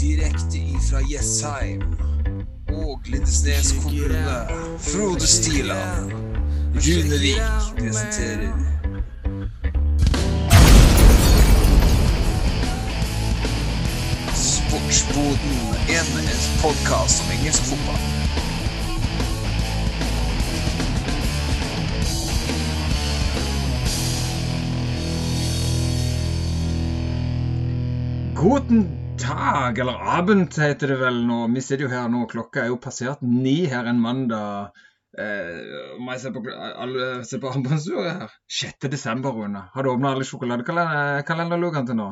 Direkte ifra Jessheim og Lindesnes kommune. Frode Stiland. Runevik presenterer Sportsboden, en podkast om engelsk fotball. Guten Tag, eller Abend heter det vel nå. Vi sitter jo her nå, klokka er jo passert ni her en mandag. Eh, må jeg se på, alle, se på armbåndsuret her? 6. desember, Rune. Har du åpna alle sjokoladekalenderlugene til nå?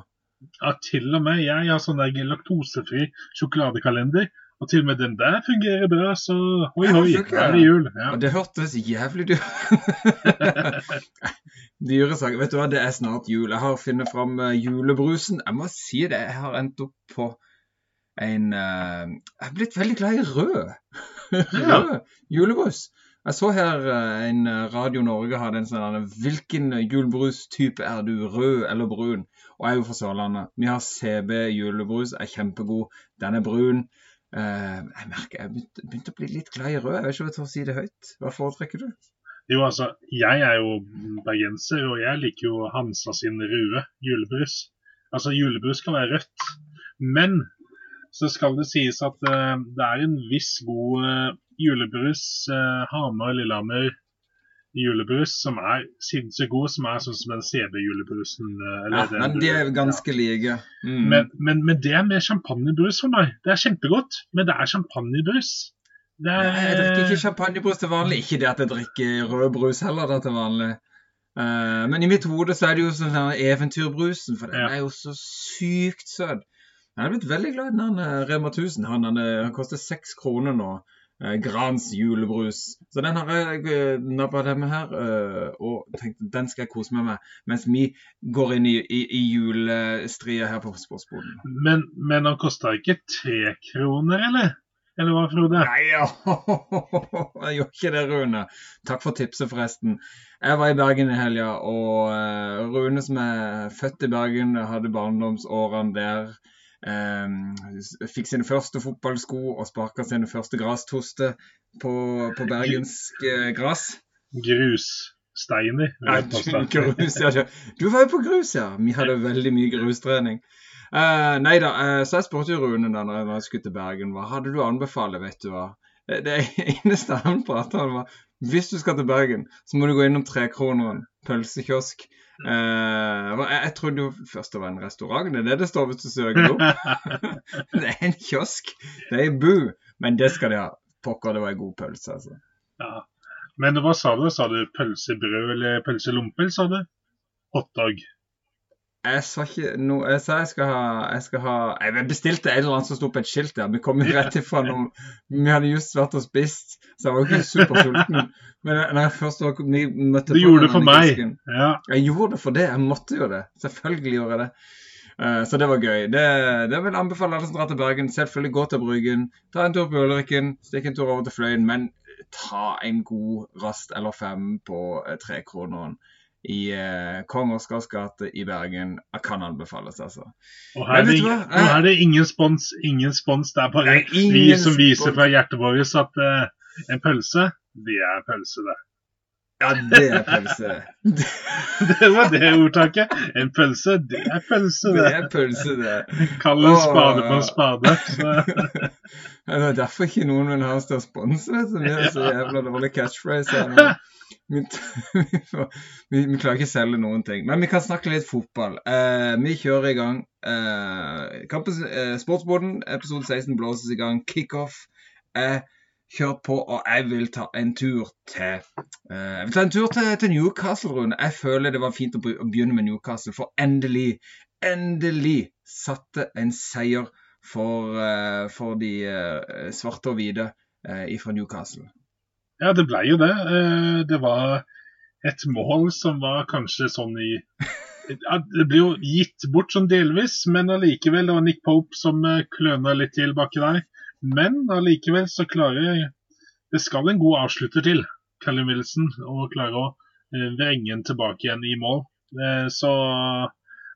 Ja, til og med. Jeg har sånn der laktosefri sjokoladekalender. Og til og med den der fungerer bra, så hoi hoi, her er det jul. Ja. Og det hørtes jævlig dyrt Dyre saker. Vet du hva, det er snart jul. Jeg har funnet fram eh, julebrusen. Jeg må si det, jeg har endt opp på en uh, Jeg er blitt veldig glad i rød. rød julebrus. Jeg så her eh, en Radio Norge hadde en sånn Hvilken julebrustype er du? Rød eller brun? Og jeg er jo fra Sørlandet. Vi har CB julebrus, er kjempegod. Den er brun. Eh, jeg merker jeg begynte, begynte å bli litt glad i rød. Jeg vet ikke om jeg tør si det høyt. Hva foretrekker du? Jo, altså, jeg er jo bergenser, og jeg liker jo Hansa sin røde julebrus. Altså, julebrus kan være rødt, men så skal det sies at uh, det er en viss god uh, julebrus, uh, Hamar-Lillehammer julebrus, som er sinnssykt god, som er sånn som den CB-julebrusen. eh, Ja, men de er ganske like. Mm. Men, men, men det med champagnebrus for meg. Det er kjempegodt, men det er champagnebrus. Det er, jeg drikker ikke champagnebrus til vanlig. Ikke det at jeg drikker rød brus heller da til vanlig. Uh, men i mitt hode så er det jo sånn denne eventyrbrusen, for den Ja. er jo så sykt søt. Jeg er blitt veldig glad i den eh, Rema 1000. Han, han, han koster seks kroner nå. Eh, Grans julebrus. Så den har jeg nappa til meg her eh, og tenkte den skal jeg kose meg med mens vi går inn i, i, i julestria her på Sportsboden. men, men den kosta ikke tre kroner, eller? Eller hva, Frode? Nei, ja. jeg gjorde ikke det, Rune. Takk for tipset, forresten. Jeg var i Bergen i helga, og eh, Rune, som er født i Bergen, hadde barndomsårene der. Eh, fikk sine første fotballsko og sparka sine første grastoste på, på bergensk eh, gress. Grussteiner. grus, ja. Du var jo på grus, ja. Vi hadde veldig mye grustrening. Uh, nei da, eh, så jeg spurte Rune da når jeg skulle til Bergen, hva hadde du anbefalt, vet du hva? Det, det eneste han pratet om var hvis du skal til Bergen, så må du gå innom Trekroneren, pølsekiosk. Uh, jeg, jeg trodde jo først det var en restaurant, det er det det står hvis du søker opp. det er en kiosk, det er en bu, men det skal de ha. Pokker, det var en god pølse, altså. Ja. Men hva sa du? Sa du pølsebrød eller pølselompe, eller sa du hotdog? Jeg sa ikke noe Jeg sa jeg skal ha Jeg, skal ha, jeg bestilte en eller annen som sto på et skilt der. Vi kom jo rett ifra noe Vi hadde just vært og spist, så jeg var ikke supersulten. Men når jeg først var, vi møtte Du gjorde det for meg. Ja. Jeg gjorde det for det. Jeg måtte jo det. Selvfølgelig gjorde jeg det. Eh, så det var gøy. Det, det vil anbefale alle som drar til Bergen. Selvfølgelig gå til Bryggen. Ta en tur på Ulrikken. Stikk en tur over til Fløyen. Men ta en god rast eller fem på eh, trekroneren i eh, Kong Oscars gate i Bergen. Jeg kan anbefales, altså. Og her er, det, ingen- nå er det ingen spons. Ingen spons. Det er bare det er vi som viser spons. fra hjertet vårt at eh, en pølse, det er pølse, det. Ja, det er pølse. Det var det ordtaket. En pølse, det er pølse, Det det. er pølse, det. Kall en spade på en spade. Så. Det er derfor ikke noen vil ha oss til å sponse det. Så vi har så jævla dårlig catchphrase her nå. Vi, vi, vi, klarer ikke å selge noen ting. Men vi kan snakke litt fotball. Eh, vi kjører i gang. Eh, kampen, eh, Sportsboden, episode 16 blåses i gang. Kickoff er kjørt på, og jeg vil ta en tur til eh, Jeg vil ta en tur til, til Newcastle, Rune. Jeg føler det var fint å begynne med Newcastle, for endelig, endelig satte en seier for, eh, for de eh, svarte og hvite eh, fra Newcastle. Ja, det ble jo det. Eh, Det var et mål som var kanskje sånn i ja, Det ble jo gitt bort sånn delvis, men allikevel. Det var Nick Pope som eh, kløna litt til baki der. Men allikevel så klarer Det skal en god avslutter til, Callum Wilson, å klare å eh, vrenge den tilbake igjen i mål. Så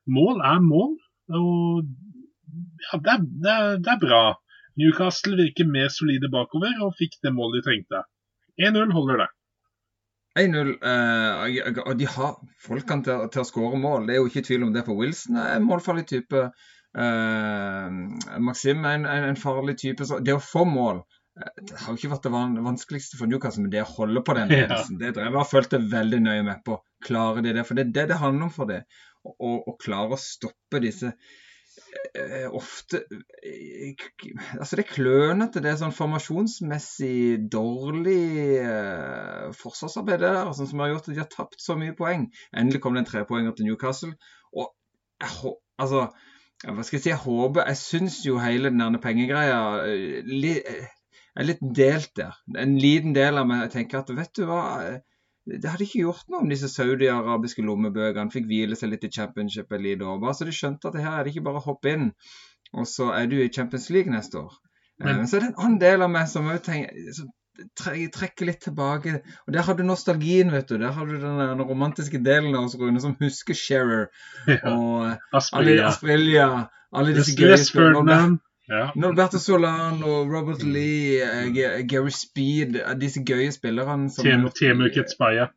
mål er mål. Og ja, det er, det, er, det er bra. Newcastle virker mer solide bakover og fikk det målet de trengte. 1-0 holder det. 1-0. Eh, og de har folkene til, til, å skåre mål. Det er jo ikke tvil om det, for Wilson er en målfarlig type. Eh, Maxim er en, en, en, farlig type. Så det å få mål eh, det har jo ikke vært det vanskeligste for Newcastle, men det å holde på den ledelsen, ja. det har jeg fulgt veldig nøye med på. Klarer de det? For det er det det handler om for det. Å klare å stoppe disse ofte eh, Altså det er klønete. Det er sånn formasjonsmessig dårlig eh, forsvarsarbeid det der, sånn som har gjort at de har tapt så mye poeng. Endelig kom det en trepoenger til Newcastle. Og jeg, altså hva skal jeg si, jeg håper Jeg syns jo hele den der pengegreia eh, li, eh, er litt delt der. En liten del av meg tenker at vet du hva, eh, det hadde ikke gjort noe om disse saudi-arabiske lommebøkene fikk hvile seg litt i championship en liten år. Så de skjønte at det her er det ikke bare å hoppe inn, og så er du i Champions League neste år. Men, så er det en annen del av meg som tenker, trekker litt tilbake. Og Der har du nostalgien, vet du. Der har du den, den romantiske delen av oss, Rune, som husker Shearer og ja. alle Aspelia. Alle disse gøye spillerne. Ja. Norberto Solan og Robert Lee, G Gary Speed, disse gøye spillerne som Temu Ketspaya.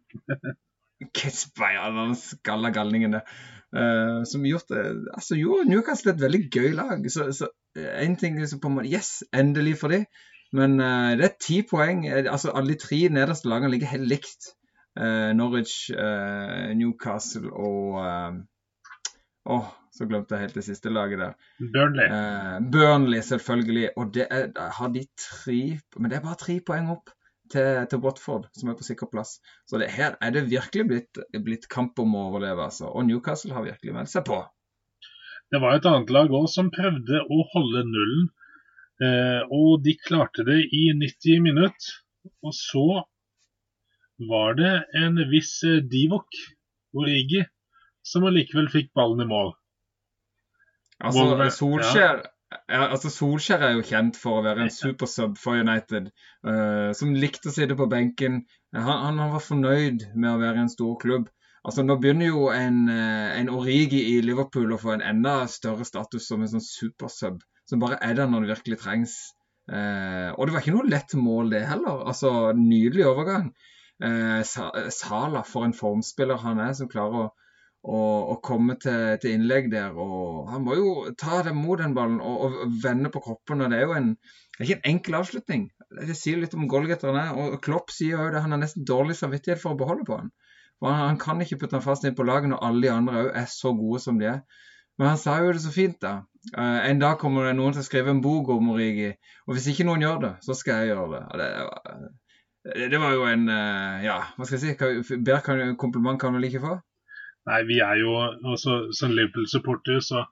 Ketspaya, den skalla galningen der. Uh, som gjort altså gjorde Newcastle et veldig gøy lag. Så, så en ting liksom på en måte Yes, endelig for dem. Men uh, det er ti poeng. Eh, altså Alle de tre nederste lagene ligger helt likt. Uh, Norwich, Newcastle og Åh, oh, så glemte jeg helt det siste laget der. Burnley. Burnley, selvfølgelig. Og det er, har de tre Men det er bare tre poeng opp til, til Watford, som er på sikker plass. Så det, her er det virkelig blitt, blitt kamp om å overleve, altså. Og Newcastle har virkelig meldt seg på. Det var et annet lag òg som prøvde å holde nullen Eh, og de klarte det i 90 minutter. Og så var det en viss eh, Divok Origi som allikevel fikk ballen i mål. Altså, Solskjær, ja. altså, Solskjær er jo kjent for å være en supersub for United. Uh, som likte å sitte på benken. Han, han, var fornøyd med å være en stor klubb. Altså, Nå begynner jo en, en Origi i Liverpool å få en enda større status som en sånn supersub som bare er der når det virkelig trengs. Eh, og det var ikke noe lett mål, det heller. Altså, Nydelig overgang. Eh, Sala, for en formspiller han er, som klarer å, å, og komme til, til, innlegg der. og Han må jo ta det mot den ballen og, og vende på kroppen. og Det er jo en, det er ikke en enkel avslutning. Det sier litt om goalgetteren er. Og Klopp sier jo det, han har nesten dårlig samvittighet for å beholde på han. For han, han kan ikke putte han fast inn på laget når alle de andre òg er så gode som de er. Men han sa jo det så fint, da. Uh, en dag kommer det noen til å skrive en bok om Origi, og hvis ikke noen gjør det, så skal jeg gjøre det. det, det var jo en uh, Ja, hva skal jeg si? Bedre kompliment kan vel ikke få? Nei, vi er jo også som Liverpool-supportere, så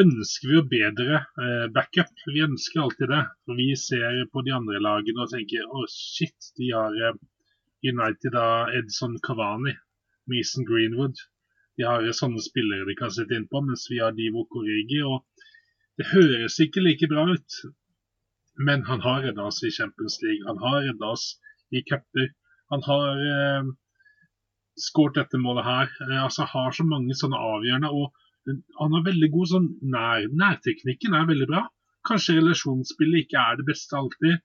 ønsker vi jo bedre eh, backup. Vi ønsker alltid det. Og vi ser på de andre lagene og tenker å shit, de har United av Edson Cavani, Mason Greenwood. De har sånne spillere de kan sette inn på, mens vi har Divo Korigi. og Det høres ikke like bra ut, men han har redda oss i Champions League. Han har redda oss i cuper. Han har eh, skåret dette målet her. Eh, altså Har så mange sånne avgjørende. og Han har veldig god sånn nær, Nærteknikken er veldig bra. Kanskje relasjonsspillet ikke er det beste alltid,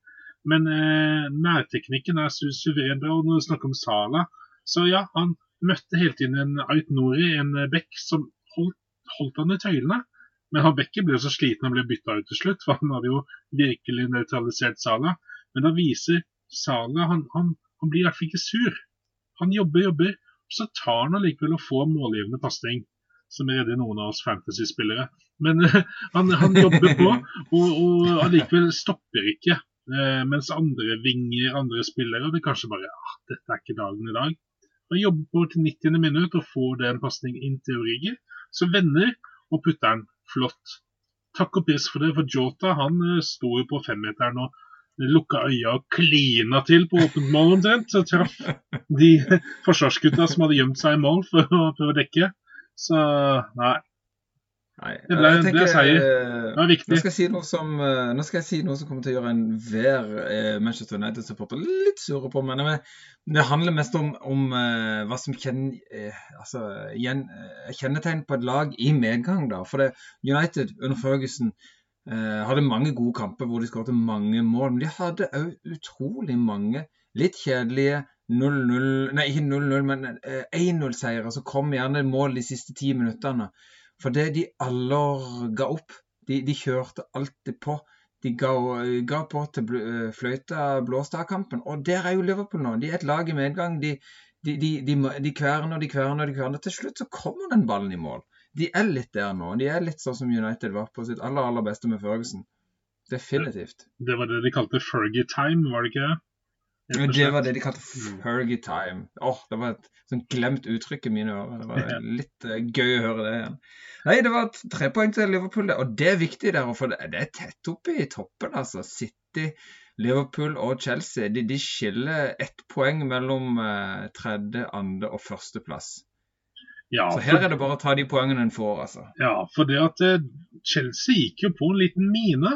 men eh, nærteknikken er su suveren bra. Og når du snakker om Sala, så ja, han møtte hele tiden en Ait Nori, en bekk, som holdt, holdt han i tøylene. Men han Bekke ble så sliten han ble bytta ut til slutt, for han hadde jo virkelig nøytralisert Sala. Men da viser Sala han, han, han blir i hvert fall ikke sur. Han jobber, jobber. Så tar han allikevel å få målgivende pasning, som redder noen av oss fantasy-spillere. Men han, han, jobber på, og, og allikevel stopper ikke. Eh, mens andre vinger, andre spillere, det kanskje bare ah, dette er ikke dagen i dag. Han jobber på til 90. minutt og får det en pasning inn til Origi. Så vender og putter den flott. Takk og pris for det, for Jota han står sto jo på femmeteren og lukka øya og klina til på åpent mål omtrent. Så traff de forsvarsgutta som hadde gjemt seg i mål for å, prøve å dekke. Så nei. Nei, Det ble- det ble seier. eh, Det var Nå viktig. skal, jeg si noe som, eh, nå skal jeg si noe som kommer til å gjøre enhver eh, Manchester United-supporter litt sure på. Men det handler mest om, om hva som kjenn, eh, altså, kjennetegn på et lag i medgang. da. For det, United under Ferguson hadde mange gode kamper hvor de skåret mange mål. Men de hadde òg utrolig mange litt kjedelige 0-0 Nei, ikke 0-0, men eh, 1-0-seiere som kom gjerne mål de siste ti minuttene. Det de alle ga opp. De, de kjørte alltid på. De ga, ga på til øh, fløyta blåste av kampen. Og der er jo Liverpool nå. De er et lag i medgang. De, de, de kverner og de kverner og de kverner. Til slutt så kommer den ballen i mål. De er litt der nå. De er litt sånn som United var på sitt aller, aller beste med Ferguson. Definitivt. Det var det de kalte Fergie time, var det ikke det? Det var det de kalte Mm. Fergie time. Åh, Det var et sånn glemt uttrykk i mine ører. Det var litt uh, gøy å høre det igjen. Nei, det var tre poeng til Liverpool, og det er viktig der. For det, det er tett oppe i toppen, altså. City, Liverpool og Chelsea. De, de skiller ett poeng mellom eh, tredje, andre og førsteplass. Ja, Så her for, er det bare å ta de poengene en får, altså. ja, for det at eh, Chelsea gikk jo på en liten mine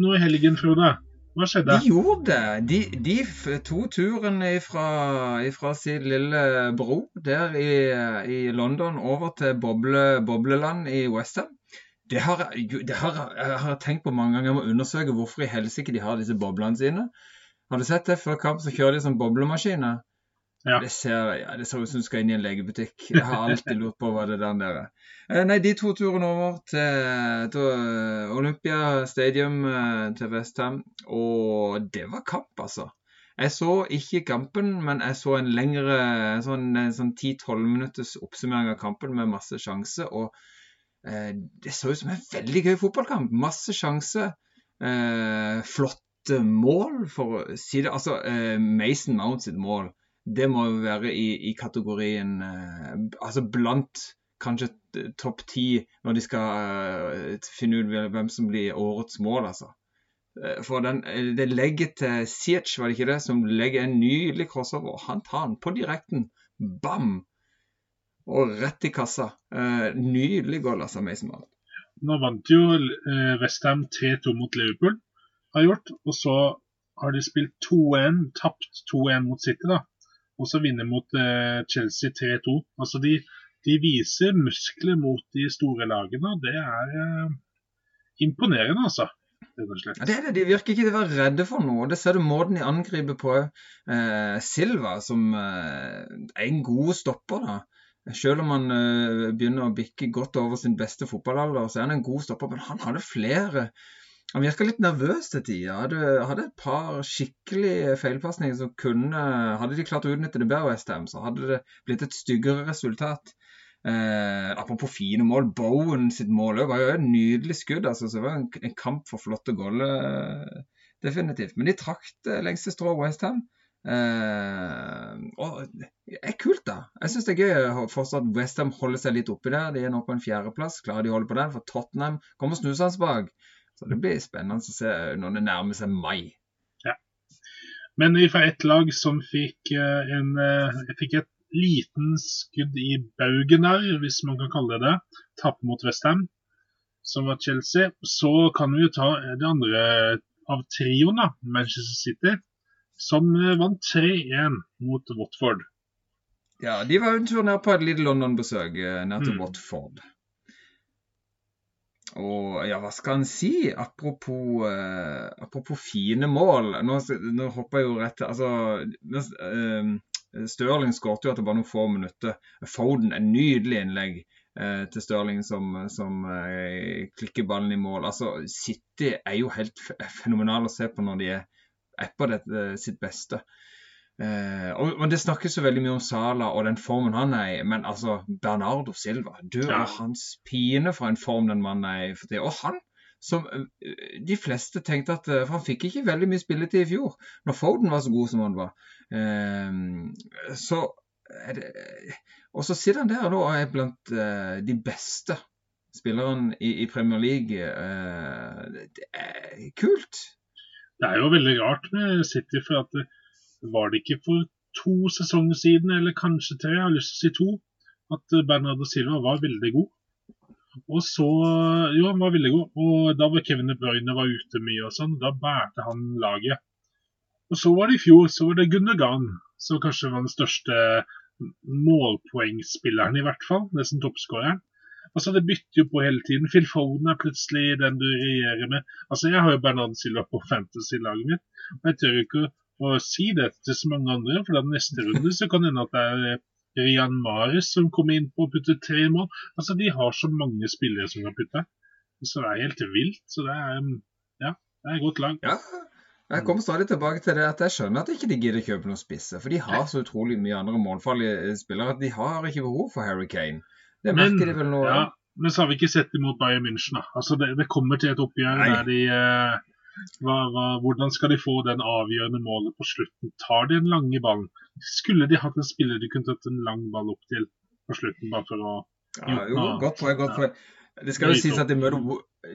nå i helgen, Frode. Hva skjedde? De gjorde det. De, de to turen fra sin lille bro der i, i London over til boble, bobleland i Westham. Det har, det har jeg har tenkt på mange ganger. Jeg må undersøke hvorfor i helsike de har disse boblene sine. Har du sett det? Før kamp så kjører de som boblemaskiner. Ja. Det, ser, ja, det ser ut som du skal inn i en legebutikk. Jeg har alltid lurt på hva det der nede. Eh, Nei, de to turene over til, til Olympia Stadium eh, til Westham, og det var kamp, altså. Jeg så ikke kampen, men jeg så en lengre sånn, sånn 10-12 minutters oppsummering av kampen med masse sjanse. Og eh, det så ut som en veldig gøy fotballkamp. Masse sjanse. Eh, flotte mål, for å si det. Altså, eh, Mason Mount sitt mål, det må jo være i, i kategorien eh, Altså blant kanskje topp ti når de skal eh, finne ut hvem som blir årets mål, altså. Eh, For den, det legget til Siech, var det ikke det, som legger en nydelig crossover. Han tar den på direkten. Bam! Og rett i kassa. Nydelig goal, altså, Mason Nå vant jo Westham 3-2 mot Liverpool, har gjort. Og så har de spilt 2-1, tapt 2-1 mot City, da. Og så vinner mot eh, Chelsea 3-2. Altså de, de viser muskler mot de store lagene, det er eh, imponerende, altså. Det er det. De virker ikke til å være redde for noe. Det ser du måten de angriper på. Eh, Silva, som eh, er en god stopper, da. Selv om han eh, begynner å bikke godt over sin beste fotballalder, så er han en god stopper. Men han hadde flere Han virka litt nervøs til tider. Hadde, hadde et par skikkelig feilpasninger som kunne Hadde de klart å utnytte det bedre, Westham, så hadde det blitt et styggere resultat. Eh, apropos fine mål. Bowen sitt mål var jo et nydelig skudd. altså, så Det var en, en kamp for flotte goller, definitivt. Men de trakk det lengste strået, Westham. Eh, det er kult, da. Jeg syns det er gøy fortsatt Westham holder seg litt oppi der. De er nå på en fjerdeplass. Klarer de å holde på den? For Tottenham kommer snusende bak. Så det blir spennende å se når det nærmer seg mai. Ja. Men fra et lag som fikk, eh, en, jeg fikk et liten skudd i baugen der, hvis man kan kalle det det, tape mot Westham, som var Chelsea, så kan vi jo ta det andre av trioen, da, Manchester City, som eh, vant 3-1 mot Watford. Ja, de var jo en tur ned på et lite London-besøk, nær ned til Mm. Watford. Og ja, hva skal en si? Apropos, eh, apropos fine mål. Nå, nå hopper jeg jo rett til Altså, eh, Stirling skåret jo etter bare noen få minutter. Foden, en nydelig innlegg eh, til Stirling som, som eh, klikker ballen i mål. Altså, City er jo helt f- fenomenale å se på når de er, er på det, sitt beste. Eh, og, og Det snakkes jo veldig mye om Sala og den formen han er i, men altså Bernardo Silva Du Ja. og hans pine for en form den mannen er i for tida. Og han, som eh, de fleste tenkte at eh, For han fikk ikke veldig mye spilletid i fjor, når Foden var så god som han var. Eh, så det Og så sitter han der og er blant eh, de beste spillerne i, i Premier League. Eh, det, er kult. Det er jo veldig rart med City, for at var det ikke for to sesonger siden, eller kanskje tre, jeg har lyst til å si to, at eh, Bernardo Silva var veldig god. Og så Jo, han var veldig god. Og da var Kevin De Bruyne var ute mye og sånn. Da bærte han laget. Og så var det i fjor så var det Gundogan, som kanskje var den største målpoengspilleren, i hvert fall. Nesten toppskåreren. Altså, Det bytter jo på hele tiden. Phil Foden er plutselig den du regjerer med. Altså, Jeg har jo Bernard Silva på fantasy-laget mitt, og jeg tør ikke å si det til så mange andre, for da neste runde så kan det hende at det er Rian Mares som kommer inn på å putte tre mål. Altså, De har så mange spillere som kan putte. Så det er helt vilt. Så det er ja, det er et godt lag. Ja, jeg kommer stadig tilbake til det at jeg skjønner at ikke de gidder kjøpe noen spisse. For de har så utrolig mye andre målfarlige spillere at de har ikke behov for Harry Kane. Det Men, de vel nå. ja, men så har vi ikke sett imot Bayern München. da. Altså, det, det kommer til et oppgjør Nei. der de eh, hva, hva, Hvordan skal de få den avgjørende målet på slutten? Tar de en lange ballen? Skulle de hatt en spiller de kunne tatt en lang ball opp til på slutten, bare for å Ja, jo, Ja. godt poeng, godt poeng. Det skal jo sies at de møter,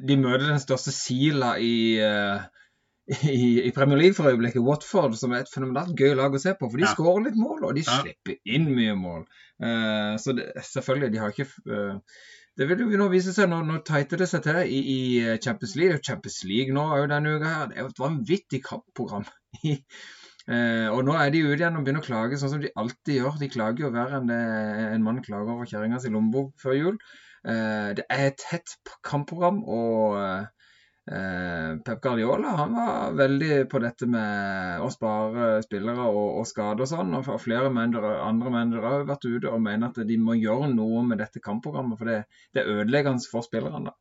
de møter den største sila i, eh, i, i Premier League for øyeblikket, Watford, som er et fenomenalt gøy lag å se på. For de Ja. skårer litt mål, og de Ja. slipper inn mye mål. Uh, så det, selvfølgelig, de har ikke eh, Det vil jo nå vise seg, nå, nå tighter det seg til i, i Champions League. Champions League nå jo denne uka her. Det er jo et vanvittig kampprogram. Eh, og nå er de ute igjen og begynner å klage, sånn som de alltid gjør. De klager jo verre enn en mann klager over kjerringas lommebok før jul. Eh, det er et tett kampprogram, og eh, Pep Guardiola han var veldig på dette med å spare spillere og, og skade og sånn. Og flere menere, andre menere har vært ute og mener at de må gjøre noe med dette kampprogrammet, for det, det er ødeleggende for spillerne. da.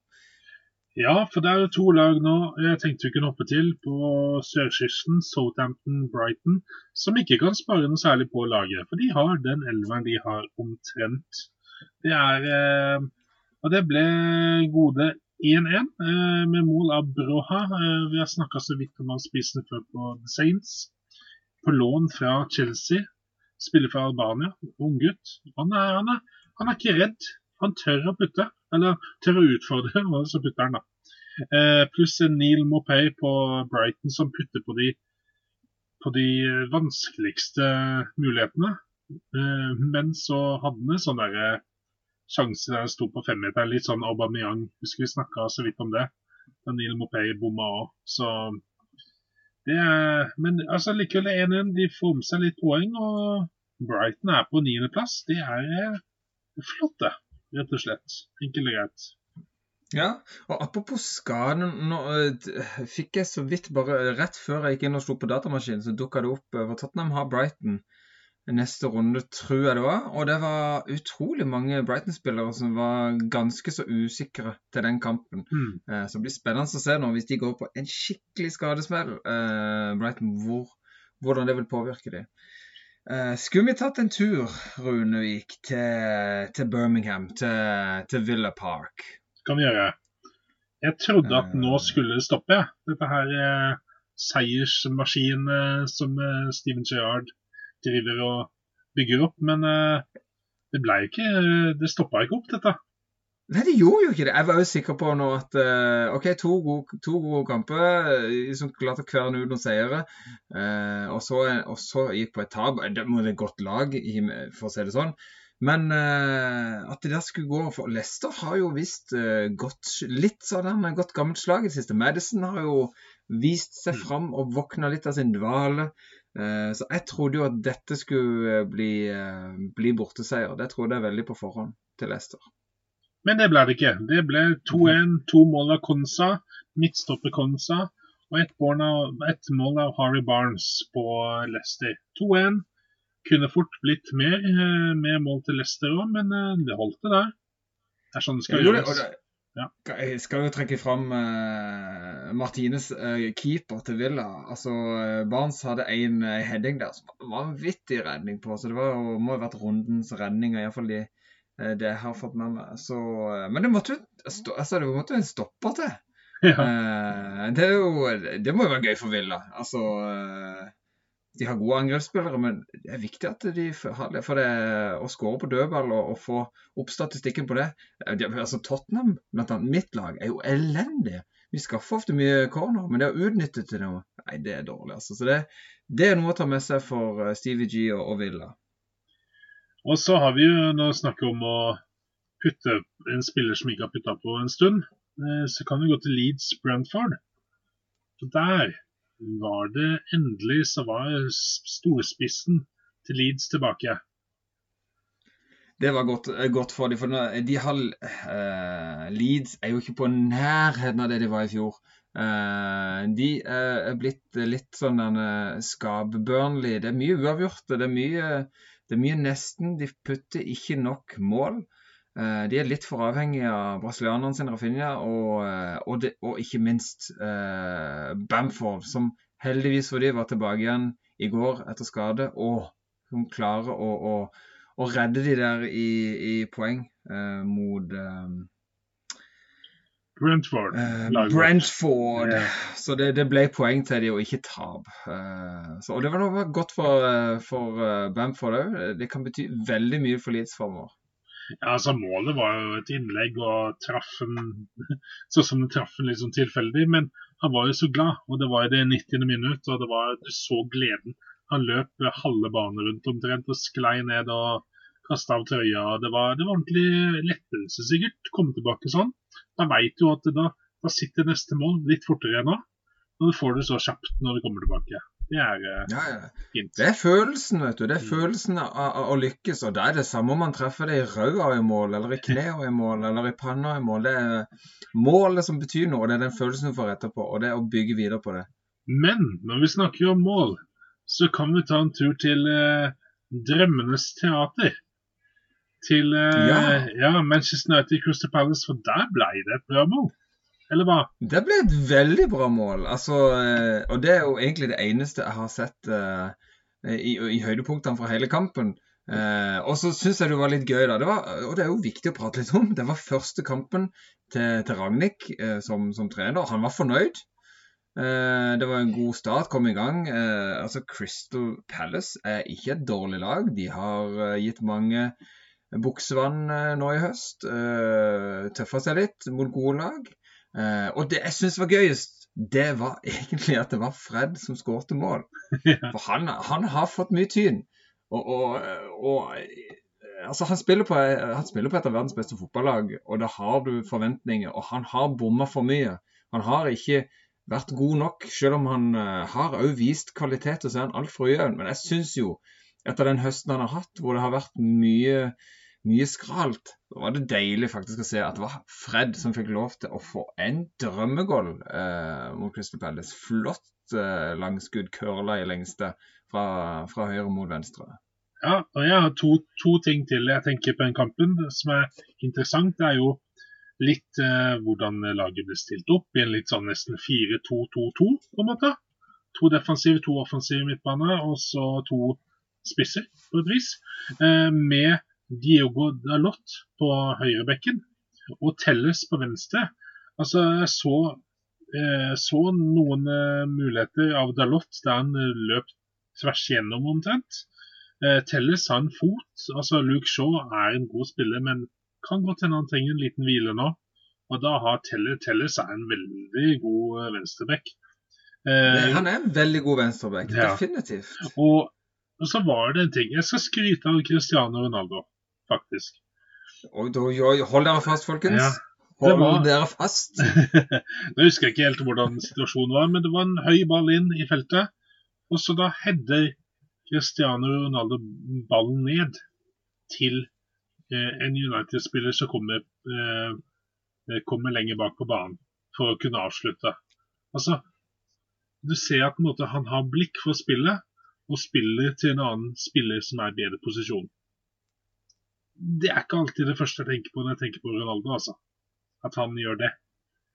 Ja, for det er jo to lag nå jeg tenkte vi kunne hoppe til på sørkysten, Southampton, Brighton, som ikke kan spare noe særlig på laget. For de har den elveren de har omtrent. Det er eh, Og det ble gode 1-1 eh, med mål av Broha. Eh, vi har snakka så vidt om han spissen før på The Saints. På lån fra Chelsea. Spiller fra Albania. Unggutt. Han, er- han, er- han er ikke redd. Han tør å putte. Eller tør å utfordre, og så putter han, da. Eh, pluss Neil Mopay på Brighton som putter på de, på de vanskeligste mulighetene. Men så hadde han en sånn derre sjanse der han sto på femmeteren, litt sånn Aubameyang. Husker vi snakka så vidt om det. Da Neil Mopay bomma òg. Så det er Men altså, likevel er 1-1. De får med seg litt poeng, og Brighton er på niendeplass. Det er eh, flott, det. Rett og slett. Enkelt og greit. Ja, og apropos skade nå eh, fikk jeg så vidt bare Rett før jeg gikk inn og slo på datamaskinen, så dukka det opp eh, for Tottenham har Brighton neste runde, tror jeg det var. Og det var utrolig mange Brighton-spillere som var ganske så usikre til den kampen. Mm. Eh, Så det blir spennende å se nå, hvis de går på en skikkelig skadesmell, eh, Brighton, hvor, hvordan det vil påvirke dem. Eh, skulle vi tatt en tur, Runevik, til, til Birmingham, til, til Villa Park? kan vi gjøre. Jeg trodde at Eh. nå skulle det stoppe, jeg. Dette her eh, seiersmaskinen eh, som eh, Steven Gerrard driver og bygger opp. Men eh, det ble ikke eh, Det stoppa ikke opp, dette. Nei, de gjorde jo ikke det. Jeg var jo sikker på nå at uh, OK, to gode, to gode kamper Liksom som klarte å kverne ut noen seire. Uh, og, så, og så gikk på et tap. Det må være et godt lag, for å si det sånn. Men uh, at det der skulle gå for Leicester har jo visst eh, gått litt sånn godt gammelt slag i det siste. Madison har jo vist seg fram og våkna litt av sin dvale. Eh, så jeg trodde jo at dette skulle eh, bli, eh, bli borteseier. Det trodde jeg veldig på forhånd til Leicester. Men det ble det ikke. Det ble 2-1. To mål av Konsa, midtstopper Konsa, og ett mål, av- mål av Harry Barnes på Leicester. 2-1. Kunne fort blitt mer med mål til Leicester òg, men det holdt det der. Det er sånn det skal gjøres. Ja. Jeg skal jo trekke fram uh, Martines uh, keeper til Villa. Altså, eh, Barnes hadde en uh, heading der som var vanvittig redning på. Så det var jo, må ha vært rundens redning, iallfall de, uh, det jeg har fått med meg. Så, eh, men det måtte jo altså, en stopper til. Ja. Eh, det, jo, det må jo være gøy for Villa. Altså, eh, de har gode angrepsspillere, men det er viktig at de har det. For det å skåre på dødball og, og få opp statistikken på det de, altså Tottenham, blant annet mitt lag, er jo elendig. Vi skaffer ofte mye corner, men det å utnytte til noe, nei, det er dårlig. altså. Så det, det er noe å ta med seg for eh, Stevie G og, og Villa. Og så har vi jo nå snakket om å putte en spiller som ikke har putta på en stund, eh, så kan vi gå til Leeds Brentford. Så der var det endelig så var storspissen til Leeds tilbake. Det var godt, eh, godt for dem. For de har uh, Leeds er jo ikke på nærheten av det de var i fjor. Uh, de eh, er blitt litt sånn uh, skap-Burnley. Det er mye uavgjort. Det det er mye nesten. De putter ikke nok mål. Eh, de er litt for avhengige av brasilianerne sin Rafinha, og, eh, og, de, og ikke minst eh, Bamford, som heldigvis for de var tilbake igjen i går etter skade, og som klarer å, å, å redde de der i, i poeng eh, mot eh, Brentford. Eh. Brentford. Yeah. Så det, det ble poeng til de og ikke tap. Eh, og det var noe godt for, for Bamford òg. Det kan bety veldig mye for Leeds framover. Ja, altså Målet var jo et innlegg og traff en sånn som den traff en litt sånn tilfeldig. Men han var jo så glad, og det var i det 90. minutt, og det var, du så gleden. Han løp halve banen rundt omtrent og sklei ned og kasta av trøya. Det var, det var ordentlig lettelse, sikkert. Komme tilbake sånn. Da veit du at da, da sitter neste mål litt fortere enn nå. Og du får det så kjapt når du kommer tilbake. Det er uh, Ja, ja. Det er følelsen, vet du. Det er Mm. følelsen av, av å lykkes. Og da er det samme om man treffer det i ræva i mål, eller i knærne i mål, eller i panna i mål. Det er målet som betyr noe, og det er den følelsen du får etterpå. Og det er å bygge videre på det. Men når vi snakker om mål, så kan vi ta en tur til uh, Drømmenes teater. Til uh, Ja. ja, Manchester United Crystal Palace, for der ble det et bra mål. Eller hva? Det ble et veldig bra mål. Altså, eh, og det er jo egentlig det eneste jeg har sett uh, i, i høydepunktene fra hele kampen. Uh, og så syns jeg det var litt gøy, da. Det var, og det er jo viktig å prate litt om. Det var første kampen til, til Ragnhild uh, som, som trener. Han var fornøyd. Det var en god start, kom i gang. Altså Crystal Palace er ikke et dårlig lag. De har gitt mange buksevann nå i høst. Tøffa seg litt mot gode lag. Eh, og det jeg syns var gøyest, det var egentlig at det var Fred som skårte mål. For han, han har fått mye tyn. Og, og, og eh, altså han, spiller på, han spiller på et av verdens beste fotballag, og da har du forventninger. Og han har bomma for mye. Han har ikke vært god nok, selv om han eh, har òg vist kvalitet, og så er han altfor ujevn. Men jeg syns jo, etter den høsten han har hatt, hvor det har vært mye mye skralt. Da var det deilig faktisk å se at det var Fred som fikk lov til å få en drømmegål eh, mot Crystal Palace. Flott eh, langskudd curla i lengste fra, fra høyre mot venstre. Ja, og jeg har to, to ting til jeg tenker på den kampen som er interessant. Det er jo litt eh, hvordan laget ble stilt opp i en litt sånn nesten 4-2-2-2, på en måte. To defensive, to offensive midtbane, og så to spisser, på et vis. Eh, med Diogo Dalot på høyrebekken og Telles på venstre. Altså, jeg så, eh, så noen eh, muligheter av Dalot der han eh, løp tvers gjennom omtrent. Eh, Telles har en fot. altså Luke Shaw er en god spiller, men kan godt hende han trenger en liten hvile nå. Og da har Telles, Telles er en veldig god venstrebekk. venstreback. Eh, Han er en veldig god venstrebekk, Ja. definitivt. og, og så var det en ting. Jeg skal skryte av Cristiano Ronaldo, faktisk. Og da, hold dere fast, folkens. Ja, Hold var- dere fast. Nå husker jeg ikke helt hvordan situasjonen var, men det var en høy ball inn i feltet. Og så da header Cristiano Ronaldo ballen ned til eh, en United-spiller som kommer, eh, kommer lenger bak på banen for å kunne avslutte. Altså, du ser at måte, han har blikk for spillet, og spiller til en annen spiller som er i bedre posisjon. Det er ikke alltid det første jeg tenker på når jeg tenker på Ronaldo, altså. At han gjør det.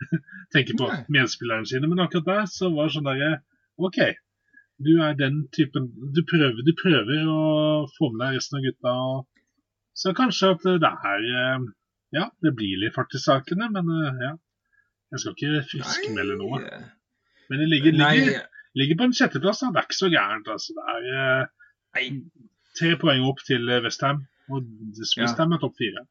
tenker på Nei. medspillerne sine. Men akkurat der så var det sånn derre OK, du er den typen Du prøver, du prøver å få med deg resten av gutta. Så kanskje at det er eh, Ja, det blir litt fart i sakene, men eh, ja. Jeg skal ikke friskmelde noe. Men det ligger, ligger, ligger på en sjetteplass. Det er ikke så gærent. altså. Det er eh, tre poeng opp til Westham. Og de er topp fire.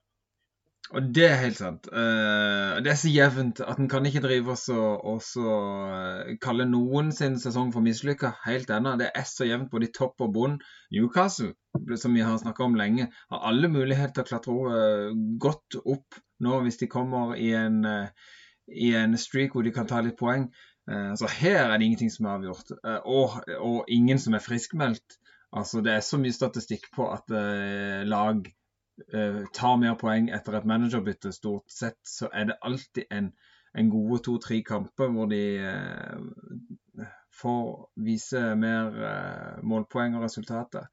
Og det er helt sant. Uh, det er så jevnt at en kan ikke drive og så, og så eh, kalle noen sin sesong for mislykka. Helt ennå. Det er så jevnt både i topp og bunn. Newcastle, som vi har snakka om lenge, har alle muligheter til å klatre uh, godt opp nå hvis de kommer i en, i en streak hvor de kan ta litt poeng. Så her er det ingenting som er avgjort. Og, og ingen som er friskmeldt. Altså, det er så mye statistikk på at eh, lag eh, tar mer poeng etter et managerbytte. Stort sett så er det alltid en, en gode to-tre kamper hvor de eh, får vise mer eh, målpoeng og resultater.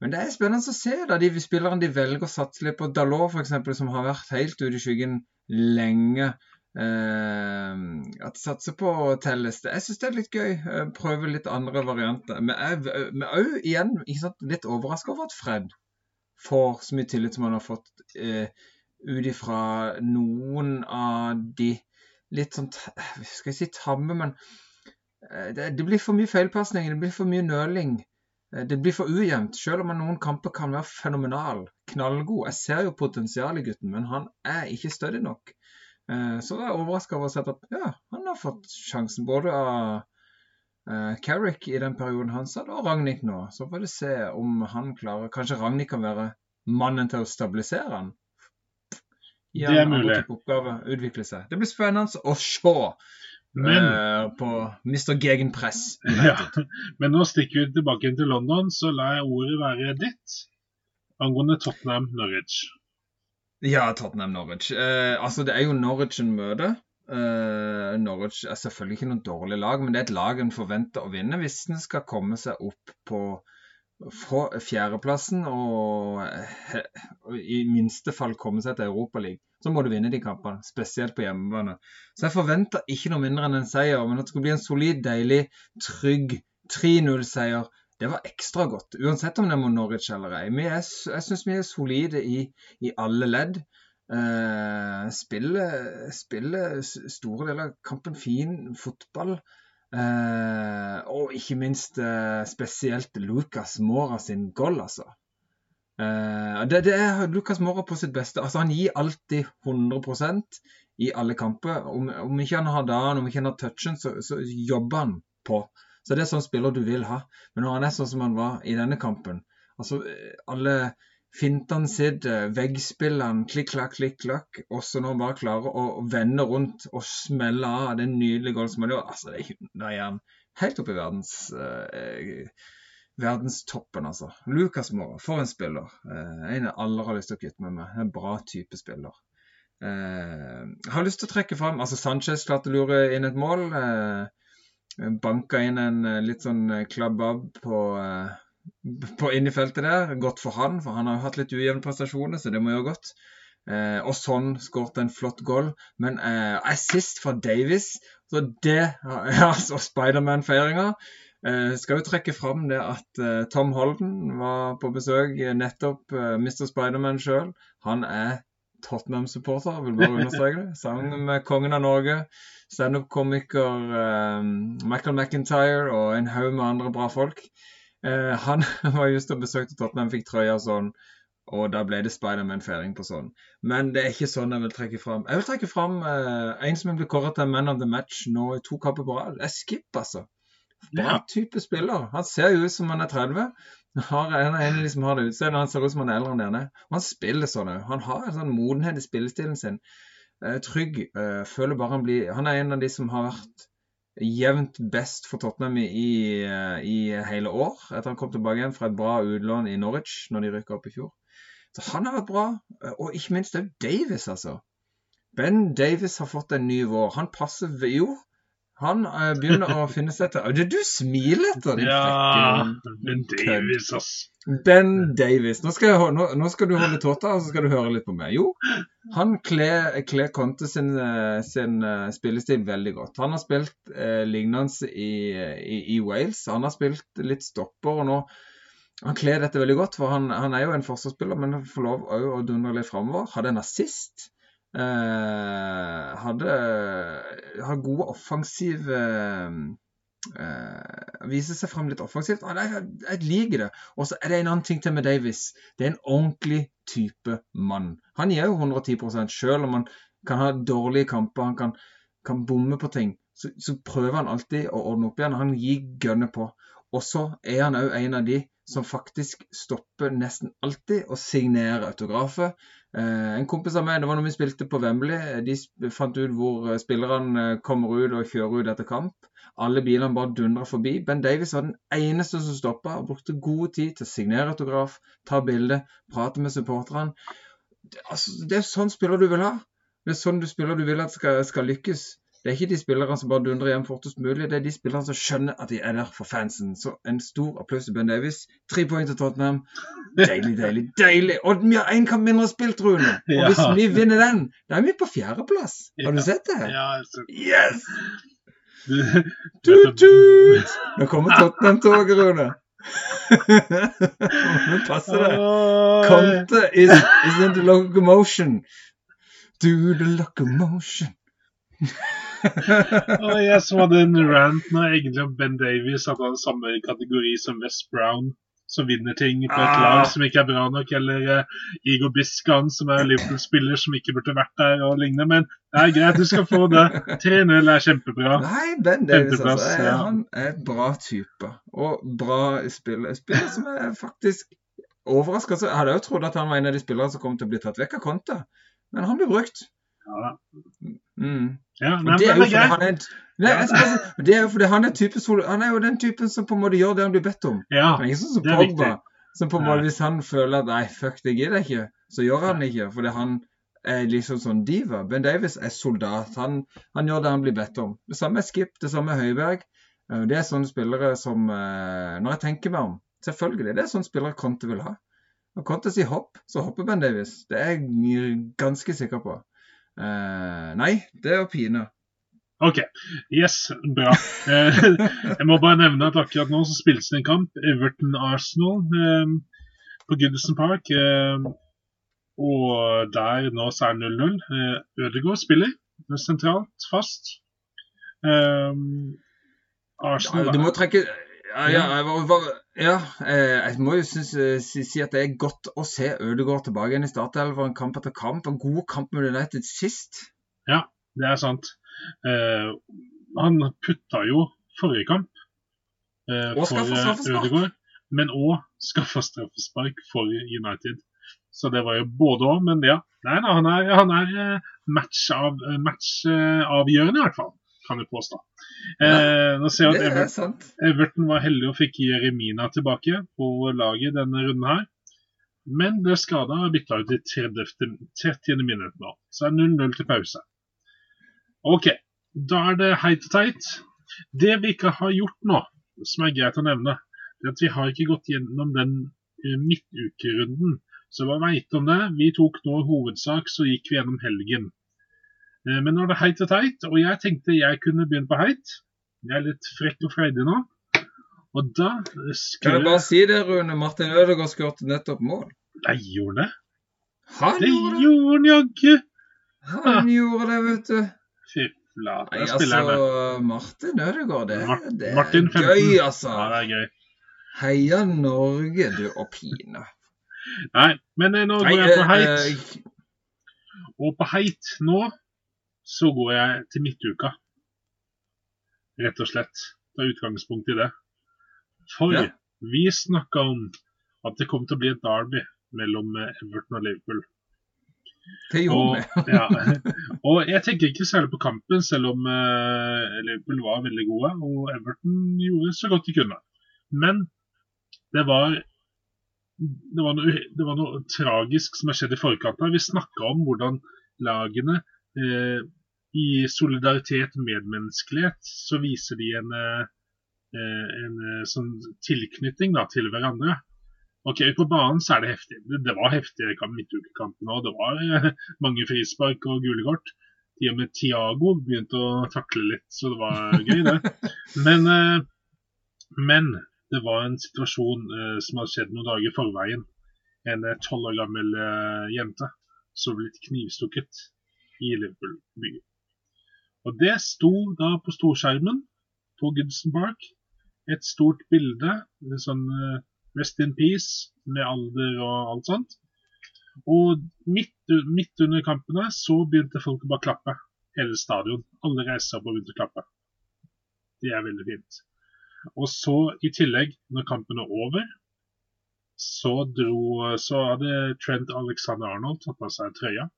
Men det er spennende å se da de spillerne de velger å satse litt på. Dalot f.eks., som har vært helt ute i skyggen lenge. Eh, at satse på telleste. Jeg syns det er litt gøy. Eh, prøve litt andre varianter. Men òg igjen ikke sant, litt overraska over at Fred får så mye tillit som han har fått eh, ut ifra noen av de litt sånn Skal jeg si tamme, men eh, det, det, blir for mye feilpasninger. Det blir for mye nøling. Eh, det blir for ujevnt, selv om noen kamper kan være fenomenal. Knallgod. Jeg ser jo potensialet i gutten, men han er ikke stødig nok. Eh, så jeg er overraska over å se at ja, han har fått sjansen både av uh, Carrick i den perioden han satt, og Ragnhild nå. Så får vi se om han klarer Kanskje Ragnhild kan være mannen til å stabilisere han? Ja, det er mulig. Oppgave, utvikle seg. Det blir spennende å se men, uh, på Mr. Gegenpress. Ja, men nå stikker vi tilbake til London, så lar jeg ordet være ditt angående Tottenham Norwich. Ja, Tottenham Norwich. Uh, altså, det er jo Norwich en møte. Uh, Norwich er selvfølgelig ikke noe dårlig lag, men det er et lag en forventer å vinne hvis en skal komme seg opp på fjerdeplassen og, og i minste fall komme seg til Europaligaen. Så må du vinne de kampene, spesielt på hjemmebane. Så jeg forventer ikke noe mindre enn en seier, men at det skal bli en solid, deilig, trygg 3-0-seier. Det var ekstra godt, uansett om det er mot Norwich eller ei. Jeg, jeg syns vi er solide i, i alle ledd. Uh, spiller, spiller store deler av kampen fin fotball. Uh, og ikke minst uh, spesielt Lucas Mora sin goal, altså. Det, det, er Lucas Mora på sitt beste. Altså, han gir alltid 100% i alle kamper. Om, om, ikke han har dagen, om ikke han har touchen, så, så, jobber han på. Så det er sånn spiller du vil ha. Men når han er sånn som han var i denne kampen altså alle Fintene sitter, veggspillene, klikk-klakk, klikk-klakk. Også når han bare klarer å vende rundt og smelle av den nydelige goalen som han gjør. Altså, det er han helt oppe i verdens eh, verdenstoppen, altså. Lucas Mora, for en spiller. Eh, en jeg aldri har lyst til å kvitte meg. En bra type spiller. Eh, har lyst til å trekke fram altså Sanchez klarte å lure inn et mål. Uh, banka inn en litt sånn klabab på på inn i feltet der. Godt for han, for han har jo hatt litt ujevne prestasjoner, så det må gjøre godt. Eh, og sånn skåret en flott goal. Men eh, assist fra Davies, så det Ja, så Spiderman-feiringa. Eh, skal jo trekke fram det at eh, Tom Holden var på besøk, eh, nettopp eh, Mr. Spiderman sjøl. Han er Tottenham-supporter, vil bare understreke det. Sammen med kongen av Norge, standup-komiker Michael McIntyre og en haug med andre bra folk. Eh, han var just og besøkte Tottenham, fikk trøya sånn, og da ble det Spiderman-feiring på sånn. Men det er ikke sånn jeg vil trekke fram. Jeg vil trekke fram eh, en som ble kåret til man of the match nå i to kamper på rad. Det er Skip, altså. Bra type spiller. Han ser jo ut som han er 30. Har en, en de som har det utseendet. Han ser ut som han er eldre enn denne. Han spiller sånn òg. Han har en sånn modenhet i spillestilen sin. Eh, trygg. Eh, føler bare han blir Han er en av de som har vært jevnt best for Tottenham i, i, hele år, etter han kom tilbake igjen fra et bra utlån i Norwich når de rykka opp i fjor. Så han har vært bra, og ikke minst òg Davis, altså. Ben Davis har fått en ny vår. Han passer Jo, han uh, begynner å finne seg til Du, du smiler etter din Ja, Ben Davis, ass. Ben Davis. Nå skal, jeg, nå, nå skal, du holde tåta, og så skal du høre litt på meg. Jo, han kler, kler Conte sin, eh, sin uh, spillestil veldig godt. Han har spilt uh, lignende i, i, i, Wales. Han har spilt litt stopper, og nå han kler dette veldig godt, for han, han er jo en forsvarsspiller, men han får lov å dundre litt framover. Hadde en assist. Eh, hadde har gode offensive eh, viser seg frem litt offensivt. Og jeg, jeg liker det. Og så er det en annen ting til med Davis. Det er en ordentlig type mann. Han gir jo 110% selv om han kan ha dårlige kamper, han kan, kan bomme på ting. Så, så prøver han alltid å ordne opp igjen. Han gir gønnet på. Og så er han òg en av de som faktisk stopper nesten alltid og signerer autografer. Eh, en kompis av meg, det var når vi spilte på Wembley, de fant ut hvor eh, spillerne eh, kommer ut og kjører ut etter kamp. Alle bilene bare dundra forbi. Ben Davies var den eneste som stoppa og brukte god tid til å signere autograf, ta bilde, prate med supporterne. Det, altså, det er sånn spiller du vil ha. Det er sånn du spiller du vil at skal, skal lykkes. Det er ikke de spillerne som bare dundrer hjem fortest mulig, det er de spillerne som skjønner at de er der for fansen. Så en stor applaus til Ben Davies. Tre poeng til Tottenham. Deilig, deilig, deilig. Og vi har én kamp mindre spilt, Rune. Og Ja. hvis vi vinner den, da er vi på fjerdeplass. Har du sett det? Ja, Yes! Tut, tut! Nå kommer Tottenham-toget, Rune. Nå passer det. Conte is, is in the locomotion. Do the locomotion. Jeg som hadde en rant nå egentlig om Ben Davies, at han er samme kategori som West Brown, som vinner ting på et Ah. lag som ikke er bra nok, eller uh, Igor Biscan, som er Liverpool-spiller som ikke burde vært der, og lignende. Men det er greit, du skal få det. 3-0 er kjempebra. Nei, Ben Davies altså, er, ja. han er bra type. Og bra spiller. Spiller som er faktisk overraska. Jeg hadde jo trodd at han var en av de spillerne som kom til å bli tatt vekk av Konta, Men han ble brukt. Ja. Mm. ja nei, det er jo fordi han er Nei, det er jo fordi han er, type, han er jo den typen som på en måte gjør det han blir bedt om. Ja, Han er ikke sånn som Pogba, som på en måte hvis han føler at nei, fuck, det gidder jeg ikke, så gjør han det ikke. Fordi han er liksom sånn diva. Ben Davis er soldat. Han, han gjør det han blir bedt om. Det samme er Skip, det samme er Høibjerg. Eh, Det er sånne spillere som eh, Når jeg tenker meg om, selvfølgelig, det er sånne spillere Conte vil ha. Når Conte sier hopp, så hopper Ben Davis. Det er jeg ganske sikker på. Eh, nei, det er å pine. OK. Yes, bra. Eh, jeg må bare nevne at akkurat nå så spilles det en kamp. Everton-Arsenal eh, på Goodison Park. Eh, og der nå så er det 0-0. Eh, Ødegaard spiller sentralt, fast. Eh, Arsenal Ja, du må trekke ja, ja, ja, eh, jeg må jo synes, eh, si, si at det er godt å se Ødegaard tilbake igjen i startelveren kamp etter kamp. En god kamp med United sist. Ja, Det er sant. Uh, han putta jo forrige kamp uh, for eh. Ødegaard, men òg skaffa straffespark for United. Så det var jo både òg, men ja. Nei, nei, han er, han er eh, matchavgjørende, match, eh, avgjørende i hvert fall, kan jeg påstå. Eh, nå ser jeg at er Everton. Everton var heldig og fikk Jeremina tilbake på laget denne runden her. Men ble skada og bytta ut i 30. 30. minutt nå. Så er 0-0 til pause. OK, da er det heit og teit. Det vi ikke har gjort nå, som er greit å nevne, det er at vi har ikke gått gjennom den eh, midtukerunden. Så hva veit om det? Vi tok nå hovedsak, så gikk vi gjennom helgen. Eh, Men nå er det heit og teit, og jeg tenkte jeg kunne begynne på heit. Jeg er litt frekk og freidig nå. Og da Kan jeg bare si det, Rune? Martin Ødegaard skåret nettopp mål. Nei, gjorde det? Han Det gjorde det! gjorde han jaggu! Han gjorde det, vet du. Fy flate. Nei, altså. Martin Ødegaard, det, Mar- det er Martin 15. gøy, altså. Ja, det er gøy. Heia Norge, du og pine. Nei, men eh, nå går jeg på eh, heit. Og på heit nå så går jeg til midtuka. Rett og slett. Ta utgangspunkt i det. For Ja. vi snakka om at det kom til å bli et derby mellom eh, Everton og Liverpool. det gjorde Og, vi. ja. og jeg tenker ikke særlig på kampen, selv om uh, Liverpool var veldig gode. Og Everton gjorde så godt de kunne. Men det var det var, noe, det var noe tragisk som har skjedd i forkant. her. Vi snakka om hvordan lagene eh, i solidaritet og medmenneskelighet så viser de en, eh, en eh, sånn tilknytning da, til hverandre. Ok, på banen så er det heftig. Det, det var heftige i midtukekampen òg. Det var eh, mange frispark og gule kort. Til og med Tiago begynte å takle litt, så det var gøy, det. Men, eh, men det var en situasjon eh, som hadde skjedd noen dager i forveien. En eh, tolv år gammel eh, jente som ble knivstukket i Liverpool-bygget. Og det sto da på storskjermen på Goodson Park. Et stort bilde, sånn eh, Rest in peace, med alder og alt sånt. Og midt, midt under kampene så begynte folk å bare klappe. Hele stadion. Alle reiste seg opp og begynte å klappe. Det er veldig fint. Og så i tillegg, når kampen er over, så, dro, så hadde Trent Alexander Arnold tatt av seg trøya.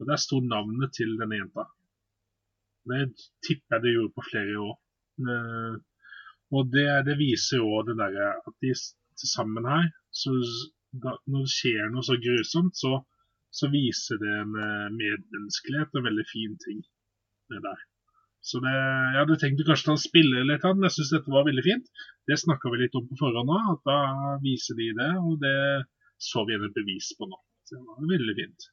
Og der sto navnet til denne jenta. Det tipper jeg det gjorde på flere år. Eh, Og det, det viser jo det derre at de til sammen her så da, Når det skjer noe så grusomt, så, så viser det en eh, medmenneskelighet og veldig fin ting. Det der. Så det, Jeg hadde tenkt å kanskje ta spille litt av den. Jeg syns dette var veldig fint. Det snakka vi litt om på forhånd òg, at da viser de det. Og det så vi et bevis på nå. Så det var veldig fint.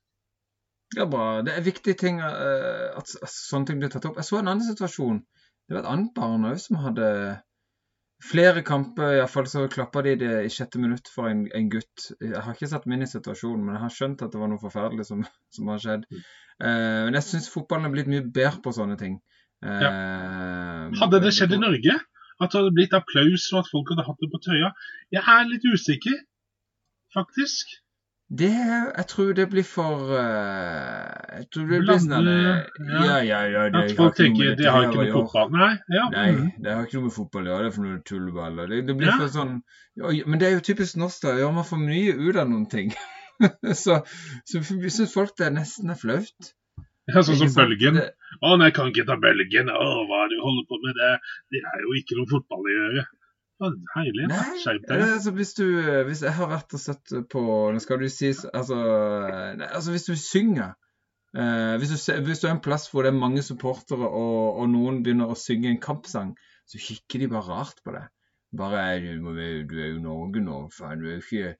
Ja, bra. Det er viktige ting uh, at, at sånne ting blir tatt opp. Jeg så en annen situasjon. Det var et annet barn òg som hadde flere kamper. Iallfall så klappa de det i sjette minutt for en, en gutt. Jeg har ikke satt meg inn i situasjonen, men jeg har skjønt at det var noe forferdelig som, som har skjedd. Uh, men jeg syns fotballen er blitt mye bedre på sånne ting. Eh, Hadde det skjedd i Norge, at det hadde blitt applaus og at folk hadde hatt det på trøya Jeg er litt usikker, faktisk. Det, jeg tror det blir for eh, Jeg tror det blir sånn eh, ja. Ja, ja, At folk tenker det har ikke noe med fotball Nei. ja. Nei, mhm. det har ikke noe med fotball å gjøre. Det er for noe tullball. Det, det blir for sånn ja, Men det er jo typisk norsk, da. Gjør man for mye ut av noen ting. så så syns folk det nesten er flaut. ja sånn som bølgen. Å nei, kan ikke ta bølgen. Å, hva er det du holder på med? Det, det er jo ikke noe fotball å gjøre. Herlig. Skjerp eh, deg. altså hvis du Hvis jeg har vært og sett på Nå skal du si Altså, nei, altså hvis du synger eh, hvis, du, hvis du er en plass hvor det er mange supportere, og, og noen begynner å synge en kampsang, så kikker de bare rart på deg. Bare du, du er jo Norge nå, faen. Du er jo ikke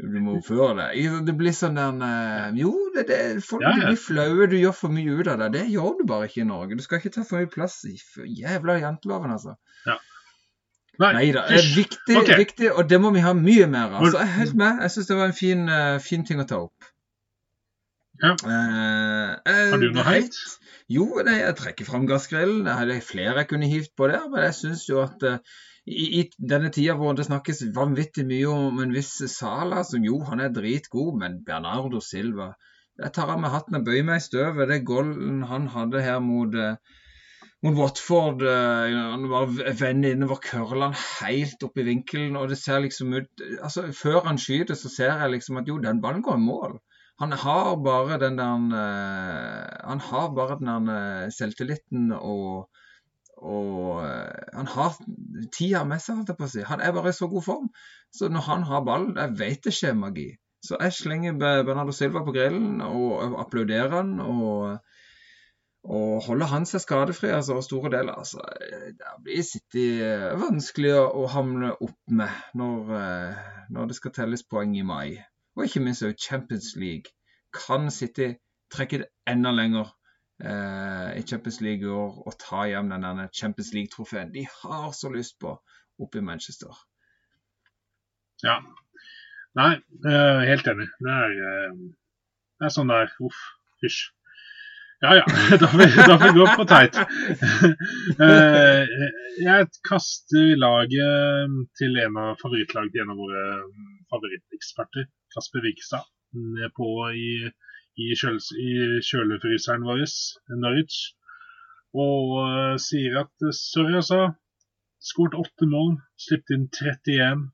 Du må oppføre deg. Det blir sånn eh, Jo, det, det, folk Ja, ja. blir flaue. Du gjør for mye ut av det. Det gjør du bare ikke i Norge. Du skal ikke ta for mye plass i jævla janteloven, altså. Nei da. Det er viktig, okay. viktig, og det må vi ha mye mer av. Så jeg er helt med. Jeg syns det var en fin, eh, fin ting å ta opp. Ja. Eh, eh, Har du noe heit? Jo, det, jeg trekker fram gassgrillen. Jeg hadde flere jeg kunne hivt på der, men jeg syns jo at eh, i, i denne tida hvor det snakkes vanvittig mye om en viss Sala, som jo, han er dritgod, men Bernardo Silva Jeg tar av meg hatten og bøyer meg i støvet. Det golden han hadde her mot eh, mot Watford. eh, Han var venn innover curlen helt opp i vinkelen, og det ser liksom ut altså Før han skyter, så ser jeg liksom at jo, den ballen går i mål. Han har bare den der eh, Han har bare den der eh, selvtilliten og og eh, han har tida med seg, holdt jeg på å si. Han er bare i så god form. Så når han har ballen, jeg vet det skjer magi. Så jeg slenger Bernardo Silva på grillen og applauderer han. og og holder han seg skadefri altså, over store deler, altså, det blir City eh, vanskelig å, å hamle opp med når, eh, når det skal telles poeng i mai. Og ikke minst også Champions League. Kan City trekke det enda lenger eh, i Champions League i år og ta hjem den Champions League-trofeen de har så lyst på oppe i Manchester? Ja. Nei, eh, helt enig. Det er, eh, det er sånn der. Uff. Hysj. Ja ja, da får vi, gå på teit. Eh, jeg kaster laget til en av favorittlaget til en av våre favoritteksperter, Kasper Wikstad, ned på i, i, kjøl, i kjølefryseren vår, Norwich, og eh, sier at eh, sorry, altså. Skåret åtte mål, sluppet inn 31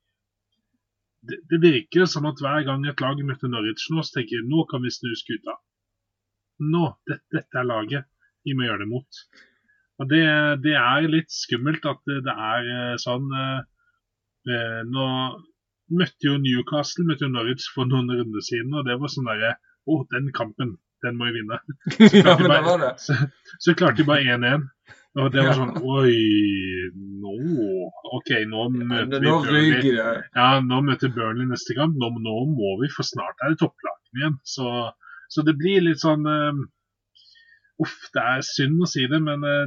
det, det virker som at hver gang et lag møter Norwich nå, så tenker jeg nå kan vi snu skuta. Nå, dette, dette er laget vi må gjøre det mot. Og det, det er litt skummelt at det, det er eh, sånn eh, eh, Nå møtte jo Newcastle møtte jo Norwich for noen runder siden, og det var sånn derre Å, den kampen, den må vi vinne. ja, men det var det. Så, så klarte de bare 1-1. Og det var sånn Oi, nå OK, nå møter vi Nå Burnley. Ja, nå møter Burnley neste kamp. Nå, nå må vi, for snart er det topplagene igjen. Så, så det blir litt sånn eh, Uff, det er synd å si det, men eh,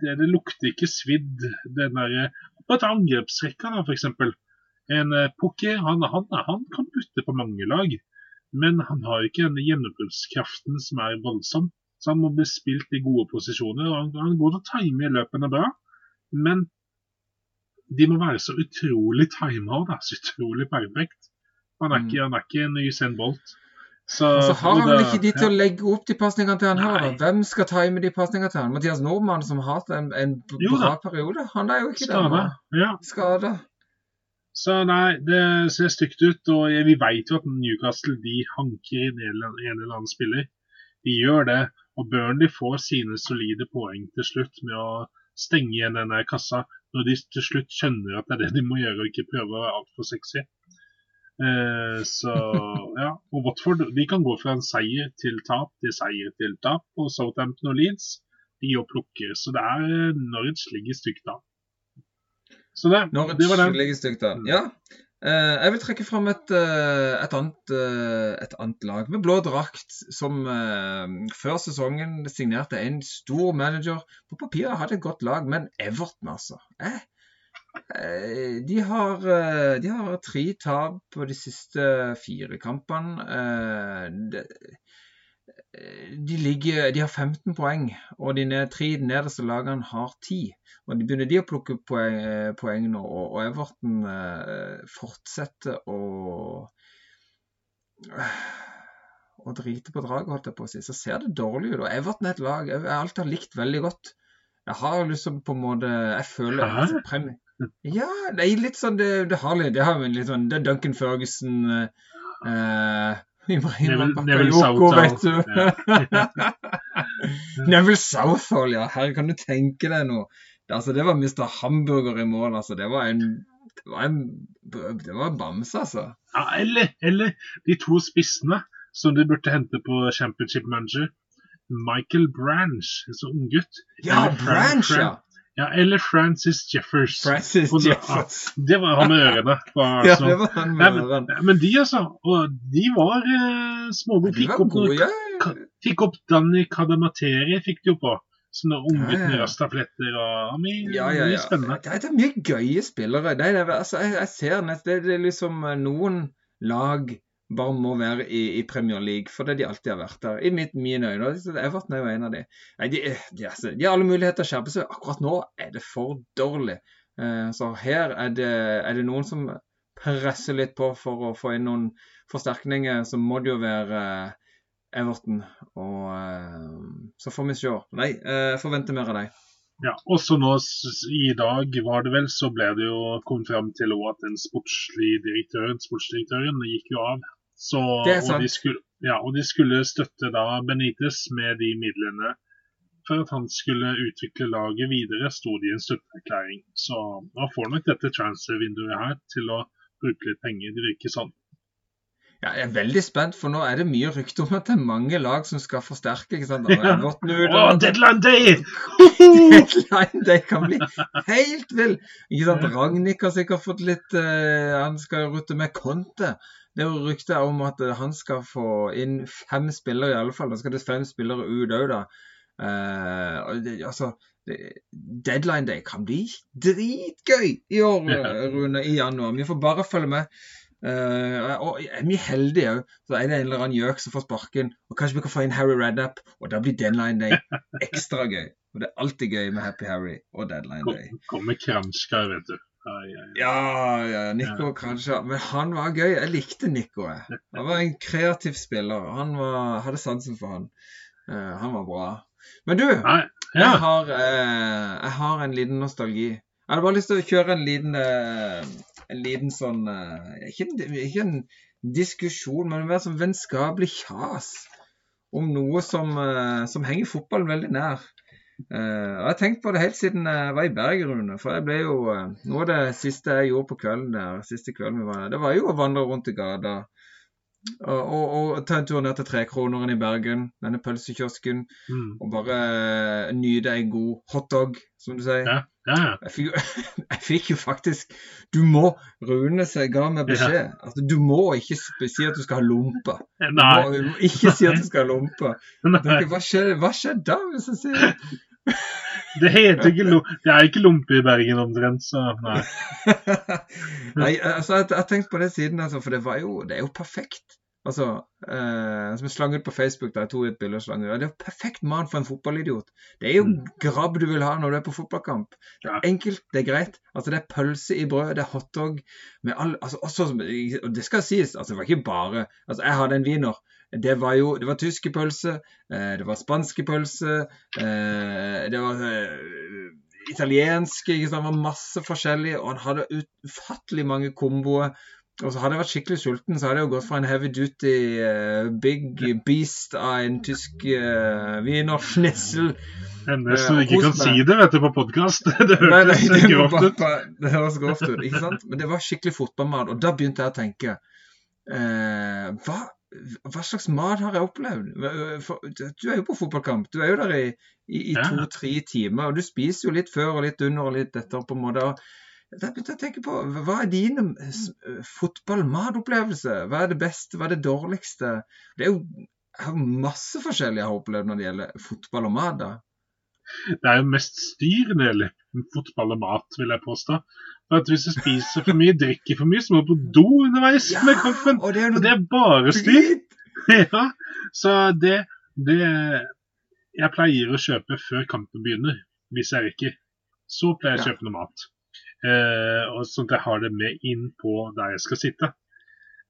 det, det lukter ikke svidd. Den derre På et angrepsrekka, da, f.eks. En Pukki, han, han, han kan putte på mange lag, men han har ikke den gjennombruddskraften som er voldsom. Så han må bli spilt i gode posisjoner. og Han, han går til å time i løpene bra, Men de må være så utrolig tima òg, da. Så utrolig perfekt. Han er Mm. ikke, han er ikke en Usain Bolt. Så, så har han vel ikke de til ja. å legge opp de pasningene til han her. Hvem skal time de pasningene til han? Mathias Nordmann, som har hatt en, en bra periode, han er jo ikke Skade. Skada. Ja. Skada. Så nei, det ser stygt ut. Og vi vet jo at Newcastle de hanker inn en eller annen spiller. De gjør det. Og Burnley får sine solide poeng til slutt med å stenge igjen denne kassa, når de til slutt skjønner at det er det de må gjøre, og ikke prøve å være altfor sexy. Eh, så ja. Og Watford de kan gå fra en seier til tap til seier til tap. Og Southampton og Leeds de å plukker. Så det er eh, Norwich ligger stygt an. Så det, Norwich det var den. ligger stygt an. Ja. Eh, jeg vil trekke fram et, eh, et, annet, et annet lag med blå drakt som eh, før sesongen signerte en stor manager. På papiret hadde et godt lag, men Everton, altså. Eh, de, har, eh, de har tre tap på de siste fire kampene. Eh, eh, de, ligger, de har 15 poeng, og de tre nederste lagene har 10. Og de begynner de å plukke poeng, eh, poeng nå, og, Everton eh, fortsetter å å drite på draget, holdt jeg på å si. Så ser det dårlig ut. Og Everton er et lag jeg alltid har likt veldig godt. Jeg har liksom på en måte Jeg føler Hæ? Ja, det er litt sånn Det, det har litt Det har jo litt sånn Det er Duncan Ferguson eh, eh, Ibrahim Neville- Neville Southall. vet du. Neville Southall, ja. Her kan du tenke deg noe. Det, altså, det var Mr. Hamburger i mål, altså. Det var en Det var en, det var en bamse, altså. Ja, eller, eller de to spissene som de burde hente på Championship Manager. Michael Branch, en sånn ung gutt. Ja, Fran- Branch, ja. Fran- ja. Eller Francis Jeffers. Francis Og det- Jeffers. Det var han med ørene. Ja, det var han med men, ørene. ja, men de, altså. Og de var uh, smågode. De Fikk opp, gode, noe- ja. ka- fikk opp Danny Kadamateri, fikk de jo på. Sånne unge Ja, ja, ja. og mye, Ja, ja, mye spennende. Det er, det er mye gøye spillere. Det er, altså, jeg, jeg ser nesten det, det er liksom eh, Noen lag bare må være i, i Premier League fordi de alltid har vært der. I mitt, mine øyne. Everton er jo en av de. Nei, de, de, altså, de har alle muligheter til å skjerpe seg. Akkurat nå er det for dårlig. Eh, så her er det, er det noen som presser litt på for å få inn noen forsterkninger. Så må det jo være eh, Everton. Og eh, så får vi se. Nei, eh, forventer mer av deg. Ja, også nå i dag var det vel, så ble det jo kommet fram til at den sportslige direktøren, sportsdirektøren gikk jo av. Så, Det er og, de skulle, ja, og de skulle støtte da Benitez med de midlene for at han skulle utvikle laget videre, sto det i en støtteerklæring. Så han får nok dette transfer-vinduet her til å bruke litt penger. Det virker sånn. Ja, jeg er veldig spent, for nå er det mye rykter om at det er mange lag som skal forsterke. ikke sant? Ja. Og- deadline day! Deadline Day kan bli helt vill. Ikke sant? Ragnhild har sikkert fått litt uh, Han skal rute med Conte. Det er rykter om at eh, han skal få inn fem spillere, i alle fall. Da skal det fem spillere ut òg, da. Uh, det, altså det, Deadline Day kan bli dritgøy i år, eh, Rune, i januar. Vi får bare følge med. Uh, og er vi heldige òg, så er det en eller annen gjøk som får sparken. Og kanskje vi kan få inn Harry Redknapp, og da blir Deadline Day ekstra gøy. Og det er alltid gøy med Happy Harry og Deadline Day. Kommer kranska, vet du. Ai. Ja, ja, Nico kanskje. Men han var gøy. Jeg likte Nico. Jeg. Han var en kreativ spiller. Han var, hadde sansen for han. Uh, han var bra. Men du, Nei, jeg har, uh, jeg har en liten nostalgi. Jeg hadde bare lyst til å kjøre en liten, uh, en liten sånn ikke, ikke en diskusjon, men mer sånn vennskapelig kjas om noe som, som henger fotballen veldig nær. Eh, og jeg har tenkt på det helt siden jeg var i Bergen, Rune. For jeg ble jo eh, Noe av det siste jeg gjorde på kvelden der, siste kvelden vi var der, det var jo å vandre rundt i gata. Og, og, og ta en tur ned til Trekroneren i Bergen, denne pølsekiosken. Mm. Og bare eh, nyte en god hotdog, som du sier. Ja, ja, ja. Jeg fikk, jo, jeg fikk jo faktisk Du må Rune seg ga meg beskjed. Altså, du må ikke si at du skal ha lompe. Du må, du må ikke si at du skal ha lompe. Hva skjer, hva skjer da, hvis jeg sier det? Heter ikke Det er ikke lompe i Bergen omtrent, så nei. Nei, altså, jeg har tenkt på det siden, altså, for det var jo Det er jo perfekt. Altså, eh, som jeg slang ut på Facebook da jeg tok et bilde og slang ut. Det er jo perfekt mann for en fotballidiot. Det er jo Mm. grabb du vil ha når du er på fotballkamp. Det er enkelt, det er greit. Altså, det er pølse i brød, det er hotdog med all Altså, også, og det skal sies, altså, det var ikke bare Altså, jeg hadde en wiener. Det var jo Det var tyske pølse, eh, det var spanske pølse, eh, det var eh, italienske, ikke sant. Det var masse forskjellig, og han hadde ufattelig mange komboer. Og så hadde jeg vært skikkelig sulten, så hadde jeg jo gått fra en heavy duty uh, big beast av en tysk uh, wienerschnitzel Enda så du ikke kan si det vet du, på podkast. Det hørtes grovt ut. det høres grovt ut. ikke sant? Men det var skikkelig fotballmat. Og da begynte jeg å tenke eh, hva, hva slags mat har jeg opplevd? For, du er jo på fotballkamp. Du er jo der i, i, i to-tre timer. Og du spiser jo litt før og litt under og litt etter på en måte. Da begynte jeg å tenke på hva er din s- fotballmatopplevelse? Hva er det beste? Hva er det dårligste? Det er jo er masse forskjellig jeg har opplevd når det gjelder fotball og mat. da. Det er jo mest styr når det gjelder fotball og mat, vil jeg påstå. At Hvis du spiser for mye, drikker for mye, så må du på do underveis med kaffen. og det er Og det er bare styr. Ja, så det, det Jeg pleier å kjøpe før kampen begynner, hvis jeg rekker. Så pleier jeg å kjøpe noe mat. Eh, og Sånn at jeg har det med inn på der jeg skal sitte.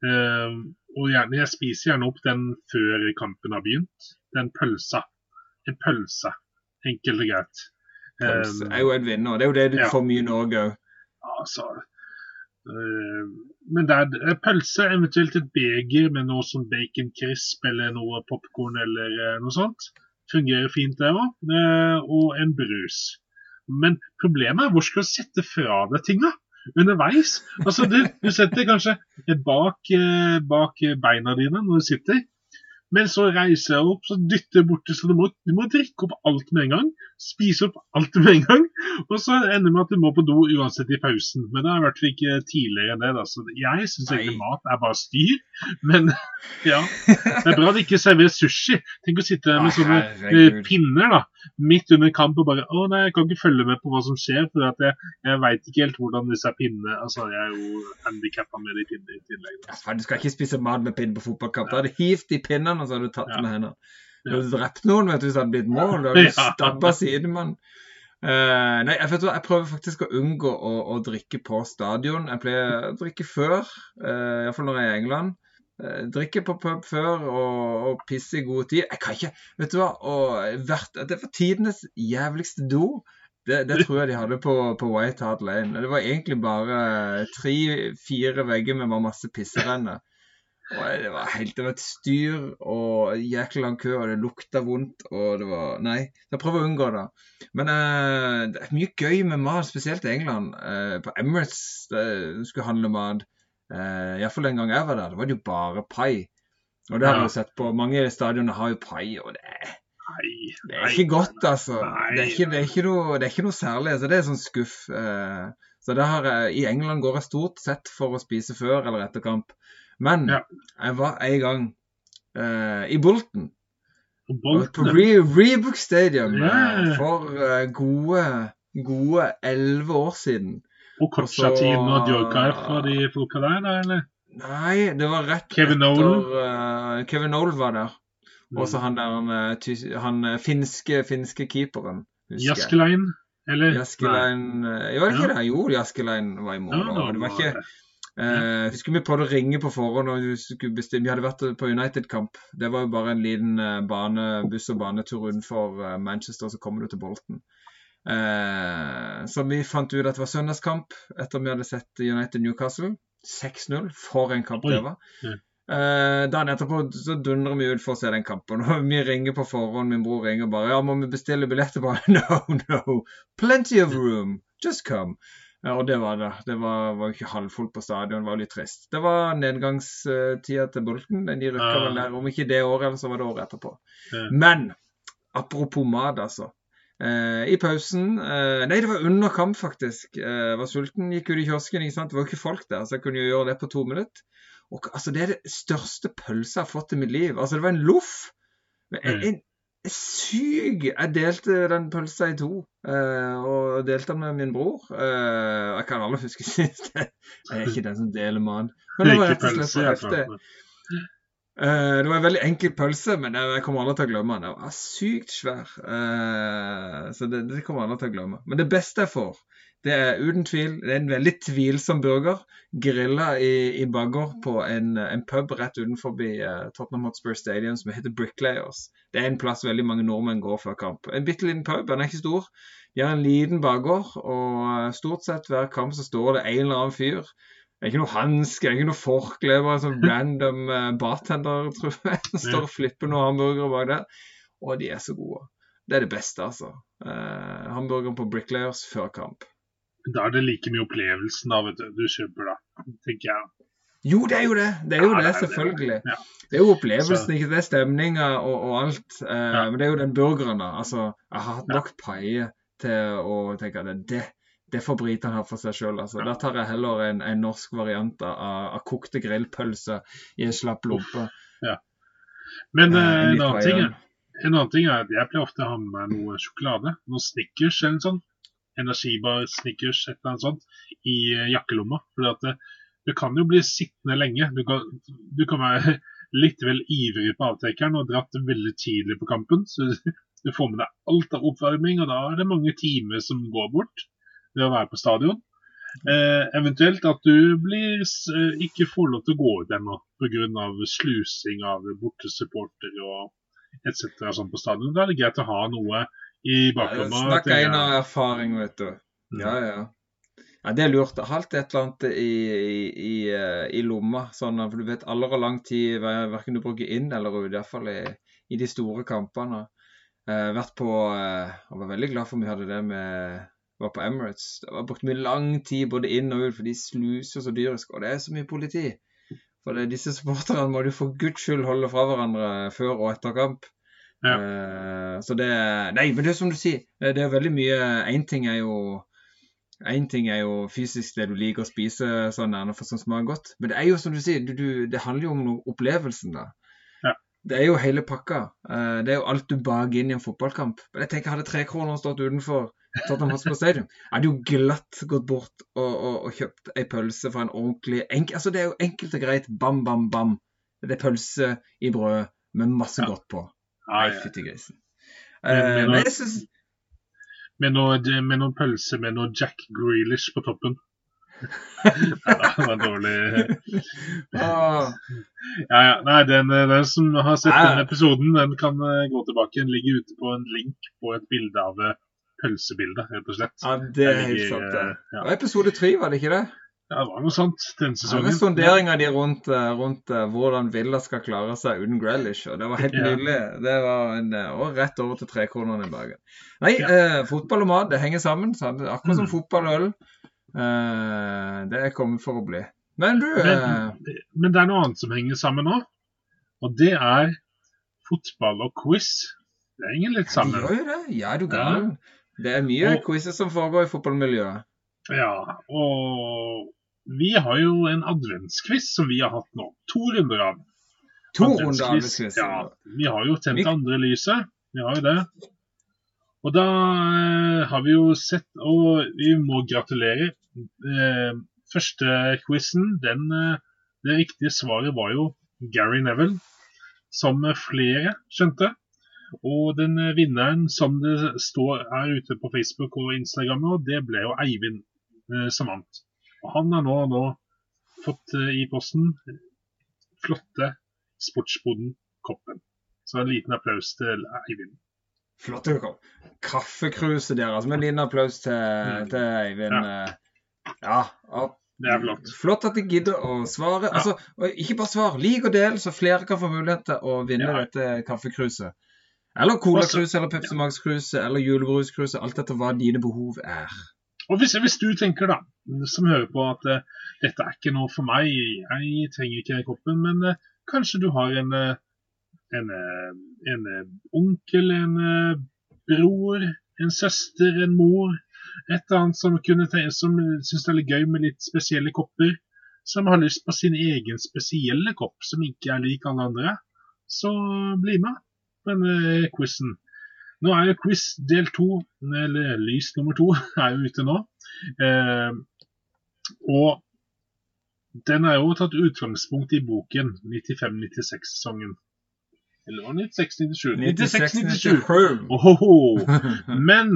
Eh, og gjerne, Jeg spiser gjerne opp den før kampen har begynt. Den pølsa. En pølse. Enkelt og greit. Pølse Eh, er jo en vinner. Det er jo det du ja. får mye i Norge òg. Altså øh, Men det er øh, pølse, eventuelt et beger med noe som bacon crisp eller noe popkorn eller øh, noe sånt. Fungerer fint, det òg. Og en brus. Men problemet er hvor skal du sette fra deg tinga? Underveis. Altså, du, du setter kanskje bak, øh, bak beina dine når du sitter. Men så reiser jeg opp, så dytter jeg borti, så du må, du må drikke opp alt med en gang. Spise opp alt med en gang. Og så ender det med at du må på do uansett i pausen. Men det er i hvert fall ikke tidligere enn det. da. Så jeg syns egentlig mat er bare styr. Men ja, det er bra det ikke serveres sushi. Tenk å sitte med sånne herregud. eh, pinner da, midt under kamp og bare Å nei, jeg kan ikke følge med på hva som skjer, for at jeg, jeg veit ikke helt hvordan disse pinnene Altså, jeg er jo handikappa med de pinnene i tillegg. Ja, du skal ikke spise mat med pinne på fotballkamp. Da hadde hivt i pinnene, og så hadde du tatt Ja. med hendene. Du hadde drept noen vet du, hvis det hadde blitt mål. Du hadde stabba sidemann. Uh, nei, jeg, vet hva, jeg prøver faktisk å unngå å, å drikke på stadion. Jeg pleier å drikke før, uh, iallfall når jeg er i England. Uh, drikke på pub før og, og pisse i god tid. Jeg kan ikke Vet du hva? Og vært, det var tidenes jævligste do. Det, det tror jeg de hadde på, på White Hart Lane. Det var egentlig bare tre-fire vegger med masse pisserenner. Og det var helt Det var et styr og jækla lang kø, og det lukta vondt, og det var Nei. Så jeg prøver å unngå det. Men eh, det er mye gøy med mat, spesielt i England. Eh, på Emirates det, skulle handle mat. Uh, Iallfall den gang jeg var der, da var det jo bare pai. Og det har Ja. jo sett på. Mange stadioner har jo pai, og det er Nei, det er ikke godt, altså. Nei. Det er ikke, det er ikke, noe, det er ikke noe særlig. så det er sånn skuff. eh, så det har I England går jeg stort sett for å spise før eller etter kamp. Men Ja. jeg var en gang uh, i og Bolten, På. Re Rebook Stadium eh, for uh, gode gode elleve år siden. Og Kotsjatin og Djorkaeff og de folka der, da, eller? Nei, det var rett Kevin etter Nolan? eh, Kevin Nolan var der. Mm. Og så han der han, han finske, finske keeperen. Jaskelein, eller? Jaskelein Var det ikke Ja. det? Jo, Jaskelein var i mål. Ja, det var ikke eh, Husker vi prøvde å ringe på forhånd og vi skulle bestemme Vi hadde vært på United-kamp. Det var jo bare en liten eh, bane, buss- og banetur utenfor eh, Manchester, så kommer du til Bolton. Eh, så vi fant ut at det var søndagskamp etter vi hadde sett United Newcastle. 6-0. For en kamp det var. Eh, dagen etterpå så dundrer vi ut for å se den kampen. Og vi ringer på forhånd. Min bror ringer bare. Ja, må vi bestille billetter? Bare no, no. Plenty of room. Just come. Ja, og det var det. Det var, var ikke halvfullt på stadion. Det var litt trist. Det var nedgangstida til Bolten. De rykka Ja. vel der. Om ikke det året, så var det året etterpå. Ja. Men apropos mat, altså. Eh, I pausen eh, Nei, det var under kamp, faktisk. Eh, var sulten, gikk ut i kiosken. ikke sant? Det var jo ikke folk der, så jeg kunne jo gjøre det på to minutter. Og altså, Det er det største pølsa jeg har fått i mitt liv. Altså, Det var en loff. Mm. en, en syk Jeg delte den pølsa i to. eh, og delte den med min bror. Eh, jeg kan aldri huske sist. Jeg er ikke den som deler mat. Men det var rett og slett hvert heftig. Eh, det var en veldig enkel pølse, men jeg jeg kommer aldri til å glemme den. Den var sykt svær. Så det, det kommer jeg aldri til å glemme. Men det beste jeg får, det er uten tvil det er en veldig tvilsom burger. Grilla i, i bagger på en, en pub rett utenfor eh, Tottenham Hotspur Stadium som heter Bricklayers. Det er en plass veldig mange nordmenn går før kamp. En bitte liten pub, den er ikke stor. De har en liten bagger, og stort sett hver kamp så står det en eller annen fyr det er ikke noe hanske, ikke noe forkle, bare en sånn random uh, bartender, tror jeg, står og flipper noen hamburgere bak der. Og de er så gode. Det er det beste, altså. Eh, hamburgeren på Bricklayers før kamp. Da er det like mye opplevelsen da, vet du, du kjøper, da, tenker jeg. Jo, det er jo det. Det er jo Ja, det, det er det. selvfølgelig. Ja. Det er jo opplevelsen, Så- ikke det? Stemninga og, og alt. Uh, Ja. Men det er jo den burgeren, da. Altså, jeg har hatt nok paier til å tenke at det, det får britene ha for seg sjøl. Altså. Da tar jeg heller en, en norsk variant av, av kokte grillpølser i en slapp lompe. Ja. Men eh, en en, annen ting, er- en annen ting er at jeg pleier ofte å ha med meg noe sjokolade. Noe Snickers eller noe sånt. Energibar Snickers, et eller annet sånt, i eh, jakkelomma. For at det, du kan jo bli sittende lenge. Du kan, du kan være litt vel ivrig på avtrekkeren og dratt veldig tidlig på kampen. Så du får med deg alt av oppvarming, og da er det mange timer som går bort ved å være på stadion. Eh, eventuelt at du blir, eh, ikke får lov til å gå ut ennå pga. slusing av bortesupporter og etc. Sånn på stadion. Da er det greit å ha noe i baklomma. Snakk tenker en av erfaring, vet du. Ja, ja. Ja, Det er lurt. Halt et eller annet i, i, i, eh, lomma. Sånn, for du vet aldri lang tid verken du bruker inn eller ut. Iallfall i, i de store kampene. Eh, vært på eh, Jeg var veldig glad for vi hadde det med var på Emirates. Det var brukt mye lang tid både inn og ut, for de sluser så dyrisk. Og det er så mye politi. For det, disse supporterne må du for guds skyld holde fra hverandre før og etter kamp. Ja. Eh, så det Nei, men det er som du sier. Det det er veldig mye Én ting er jo en ting er jo fysisk det du liker å spise sånn for som smaker godt. Men det er jo som du sier, du, du, det handler jo om noe- opplevelsen, da. Ja. Det er jo hele pakka. Eh, det er jo alt du baker inn i en fotballkamp. Men jeg tenker Hadde tre kroner stått utenfor Tottenham Hotspur Stadium, hadde jo glatt gått bort og, og, og kjøpt ei pølse for en ordentlig enk, altså Det er jo enkelt og greit. Bam, bam, bam. Det er pølse i brød med masse Ja. godt på. Ja, Nei, fytti grisen. Men- Eh, men- men jeg synes Med noe, med noe pølse med noe Jack Grealish på toppen. Nei det var dårlig. Ja, ja. Nei, den, eh, den som har sett Ja, ja. den episoden, den kan eh, gå tilbake. Den ligger ute på en link på et bilde av eh, pølsebildet, rett og slett. Ja, det er helt sant, det. eh, Ja. Episode tre, var det ikke det? Ja, det var noe sånt var sesongen. sonderinga di rundt, eh, rundt eh, hvordan Villa skal klare seg uten Grealish, og det var helt Ja. nydelig. Det var en, eh, og rett over til trekronene i Bergen. Nei, Ja. eh, fotball og mat, det henger sammen. sant? Akkurat som Mm. fotball og øl. Eh, det er kommet for å bli. Men du eh, Men, men det er noe annet som henger sammen nå. Og det er fotball og quiz. Det henger litt sammen. Det gjør jo det. Ja, du gal? Det er mye Og- quizer som foregår i fotballmiljøet. Ja, og vi har jo en adventsquiz som vi har hatt nå. To runder av. To Adventsquiz. runder arbeidsquiz. Ja, vi har jo tent andre lyset. Vi har jo det. Og da eh, har vi jo sett, og vi må gratulere. Eh, første quizen, den, eh, det riktige svaret var jo Gary Neville, som flere skjønte. Og den vinneren som det står er ute på Facebook og Instagram nå, det ble jo Eivind som vant. Og han har nå, nå fått eh, i posten flotte Sportsboden-koppen. Så en liten applaus til Eivind. Flott. Kaffekruset deres. Med en liten applaus til, Mm. til Eivind. Ja. Ja, og Det er flott. Flott at de gidder å svare. Ja. Altså, ikke bare svar, lik og del, så flere kan få mulighet til å vinne Ja. dette kaffekruset. Eller colakruset, eller Pepsi Max-kruset, eller julebruskruset. Alt etter hva dine behov er. Og hvis, hvis du tenker, da, som hører på at uh, dette er ikke noe for meg, jeg trenger ikke den koppen, men uh, kanskje du har en, eh, en, en onkel, en bror, en søster, en mor, et eller annet som, kunne som syns det er litt gøy med litt spesielle kopper, som har lyst på sin egen spesielle kopp, som ikke er lik alle andre, så bli med på denne quizen. Nå er jo quiz del to, eller lys nummer to, er jo ute nå. Eh, og Den er jo tatt utgangspunkt i boken 95-96-sesongen. Eller var det 96-97? 96-97. 96-97. Men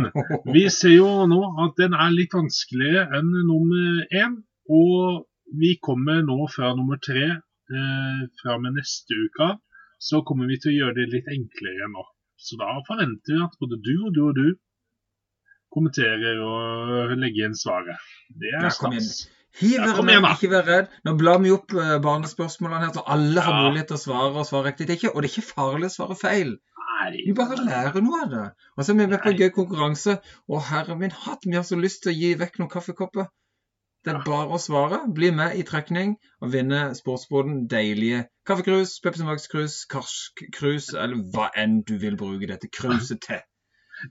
vi ser jo nå at den er litt vanskeligere enn nummer én. Og vi kommer nå fra nummer tre, eh, fra og med neste uke, så kommer vi til å gjøre det litt enklere nå. Så da forventer vi at både du og du og du kommenterer og legger inn svaret. Det er stas. Hiv Ja, igjen ikke vær redd. Nå blar vi opp eh, barnespørsmålene her, så alle har Ja. mulighet til å svare og svare riktig. Det ikke, og det er ikke farlig å svare feil. Nei, Vi bare lærer noe av det. Og så er vi med på en gøy konkurranse. Å, herre min hatt, vi har så lyst til å gi vekk noen kaffekopper. Det er bare å svare. Bli med i trekning og vinne Sportsboden deilige kaffekrus, Pepsi Max-krus, karskkrus, eller hva enn du vil bruke dette kruset til.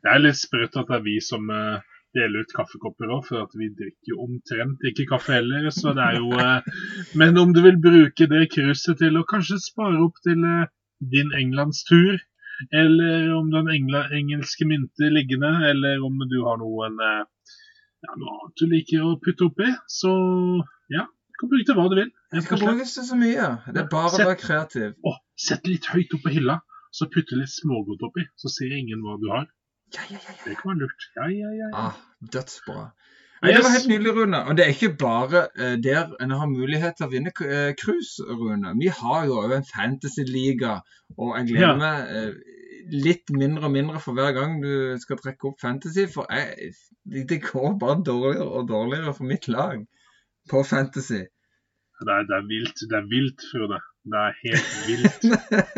Det er litt sprøtt at det er vi som eh, deler ut kaffekopper òg, for at vi drikker jo omtrent ikke kaffe heller. Så det er jo eh, Men om du vil bruke det kruset til å kanskje spare opp til eh, din englandstur, eller om du har en engelske mynter liggende, eller om du har noen ja, noe annet du liker å putte oppi, så ja, du kan bruke til hva du vil. Det kan og slett. så mye. Det er bare å være kreativ. Å, sett litt høyt opp på hylla, så putte litt smågodt oppi, så ser ingen hva du har. Ja, ja, ja, ja. Det kan være lurt. Ja, ja, ja. ja. Ah, dødsbra. Nei, det var helt nydelig, Rune. Og det er ikke bare uh, der en har mulighet til å vinne cruise, uh, Rune. Vi har jo en fantasy-liga, og jeg gleder Ja. meg eh, litt mindre og mindre for hver gang du skal trekke opp fantasy, for jeg, det går bare dårligere og dårligere for mitt lag på fantasy. Det er, det er vilt, det er vilt, Frode. Det er helt vilt.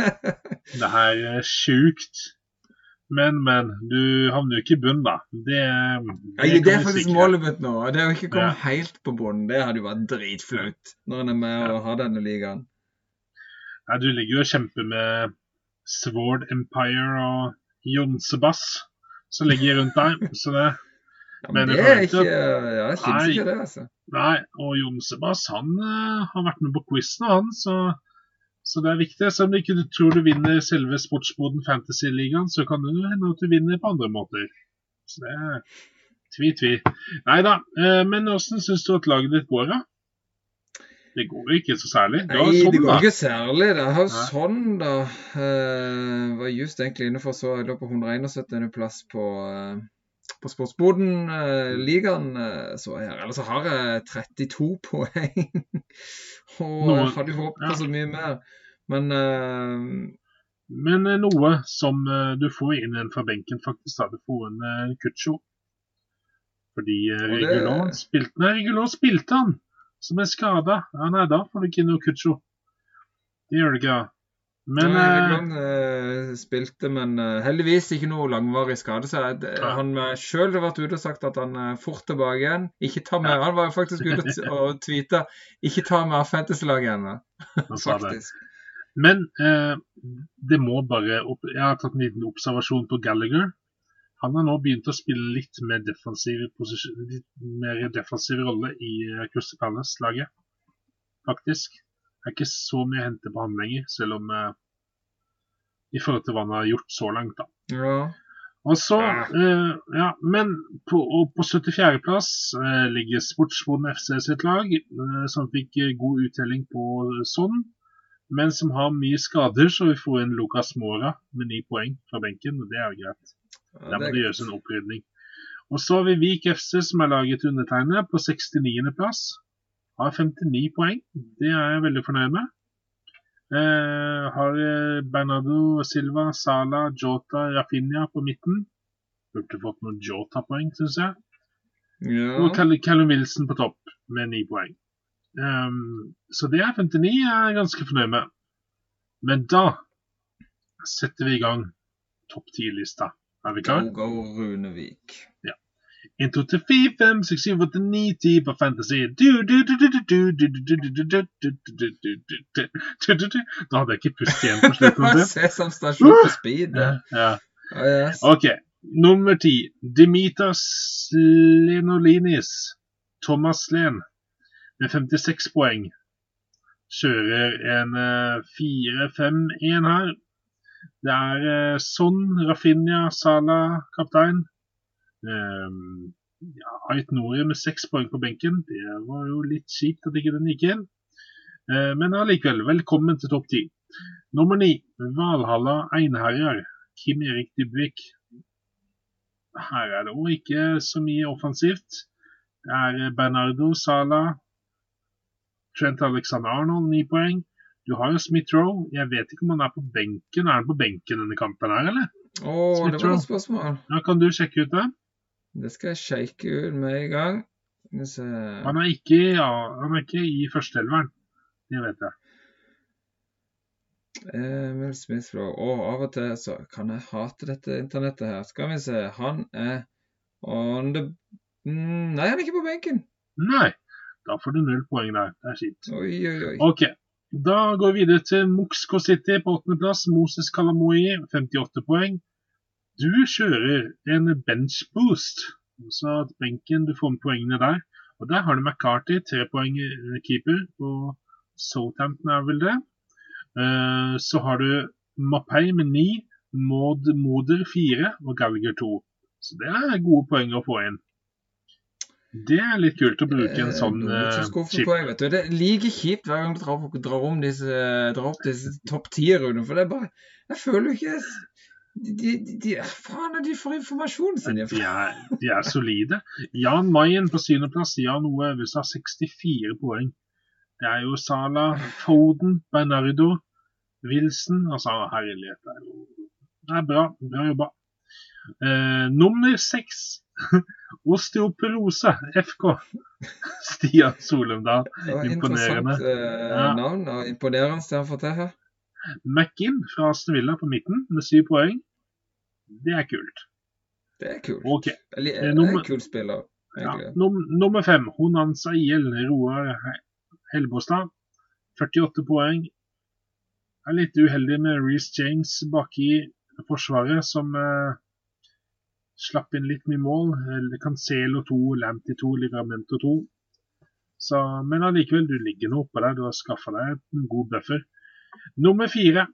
Det her er sjukt. Men, men. Du havner jo ikke i bunnen, da. Det, det, ja, det er faktisk målet mitt nå. Det å ikke komme Ja. helt på bunnen, det hadde jo vært dritflaut når en er med og har denne ligaen. Nei, du ligger jo og kjemper med Sword Empire og Jonsebass som ligger rundt der. Så det Ja, Men men det er ikke ja, Jeg syns ikke det, altså. Nei, og Jonsebass han eh, har vært med på quizen, han. Så, så det er viktig. Selv om du ikke tror du vinner selve sportsboden Fantasy-ligaen, så kan det hende at du vinner på andre måter. Så det er tvi-tvi. Nei da. eh, Men åssen syns du at laget ditt går, da? Det går jo ikke så særlig. Det Nei, sånn, det går da. ikke særlig. Det er sånn, da. Uh, var just egentlig inne for så jeg lå på 171. plass på, uh, på Sportsboden-ligaen. Uh, så her. Ellers så har jeg 32 poeng. Og Nå- jeg hadde håpet på ja. så mye mer. Men eh, Men eh, noe som eh, du får inn igjen fra benken, faktisk. da, Du får en Kutsjo. Fordi eh, Regulon spilte Nei, Regulon spilte han! Som er skada. Ja, nei, da får du ikke noe Kucho. Det gjør du ikke. Men Nei, eh, Regland eh, spilte, men eh, heldigvis ikke noe langvarig skade. Så jeg, Ja. han uh, sjøl har vært ute og sagt at han er fort tilbake igjen. Ikke ta med, Han var jo faktisk ute og tweeta 'ikke ta med av Fantasy-laget ennå', faktisk. det. Men eh, det må bare opp Jeg har tatt en liten observasjon på Gallagher. Han har nå begynt å spille litt mer defensiv, rolle i eh, Crystal Palace-laget. Faktisk. Det er ikke så mye å hente på han lenger, selv om eh, I forhold til hva han har gjort så langt, da. Ja. Og så, eh, ja, Men på, på 74.-plass eh, ligger Sportsboden FC sitt lag, eh, som fikk eh, god uttelling på sånn, men som har mye skader, så vi får inn Lucas Mora med ni poeng fra benken, og det er jo greit. Der må det gjøres en opprydning. Og så har vi Vik FC, som er laget undertegnet, på 69. plass. Har 59 poeng. Det er jeg veldig fornøyd med. Eh, har eh, Bernardo Silva, Sala, Jota, Rafinha på midten. Burde fått noen Jota-poeng, syns jeg. Ja. Og Callum Wilson på topp med 9 poeng. Um, så det er 59 jeg er ganske fornøyd med. Men da setter vi i gang topp 10-lista. Er vi klar? Go, go, Runevik. Ja. 1, 2, 3, 4, 5, 6, 7, 8, 9, 10 på Fantasy. Da hadde jeg ikke pust igjen på slutten. Sesam stasjon på speed. Ja. OK. Nummer ti. Dimitas Lenolinis. Thomas Len med 56 poeng. Kjører en 4-5-1 her. Det er eh, Son, Rafinha, Sala, kaptein. Um, ja, Ait Nori med seks poeng på benken. Det var jo litt kjipt at ikke den gikk inn. Eh, Men allikevel, velkommen til topp ti. Nummer ni, Valhalla Einherjar, Kim Erik Dybvik. Her er det òg ikke så mye offensivt. Det er Bernardo Sala, Trent Alexander Arnold, ni poeng. Du har jo Smith-Roe. Jeg vet ikke om han er på benken. Er han på benken denne kampen her, eller? Å, det var et spørsmål. Ja, Kan du sjekke ut det? Det skal jeg sjekke ut med en gang. Hvis, vi Han er ikke, ja, han er ikke i førsteelveren. Det vet jeg. Emil Smithrow. Og av og til så kan jeg hate dette internettet her. Skal vi se. Han er on the mm, Nei, han er ikke på benken. Nei, da får du null poeng der. Det er kjipt. Oi, oi, oi. Ok, da går vi videre til Moxco City på åttendeplass. Moses Kalamoi, 58 poeng. Du kjører en bench boost, så at benken du får med poengene der. Og der har du McCarty, tre poeng eh, keeper, og Southampton er vel det. Eh, Så har du Mapei med ni, Maud Moder fire og Gallagher to. Så det er gode poeng å få inn. Det er litt kult å bruke en sånn Eh, eh, så skuffet chip. Poeng, vet du. Det er like kjipt hver gang du drar, drar, om disse, drar opp disse topp ti-rundene. For det er bare Jeg føler jo ikke de, de, de, Faen er de for informasjonen sin? De er, de er solide. Jan Mayen på syvendeplass. Jan Ove har 64 poeng. Det er jo Sala, Foden, Bernardo, Wilson Altså, herlighet. Det er jo Det er bra. Bra jobba. Uh, nummer seks. Osteoporose FK. Stian Solumdal. Imponerende. interessant eh, navn. og Imponerende det han får til her. McInn fra Aston Villa på midten med syv poeng. Det er kult. Det er kult. Okay. Eh, det er en kul spiller, Ja, egentlig. num nummer fem, Honanza IL, Roar Helbostad. 48 poeng. Er litt uheldig med Reece James baki forsvaret, som eh, slapp inn litt mye mål. Cancelo 2, Lamptey 2, Livramento 2. Så, men allikevel, du ligger nå oppe der. Du har skaffa deg en god buffer. Nummer fire,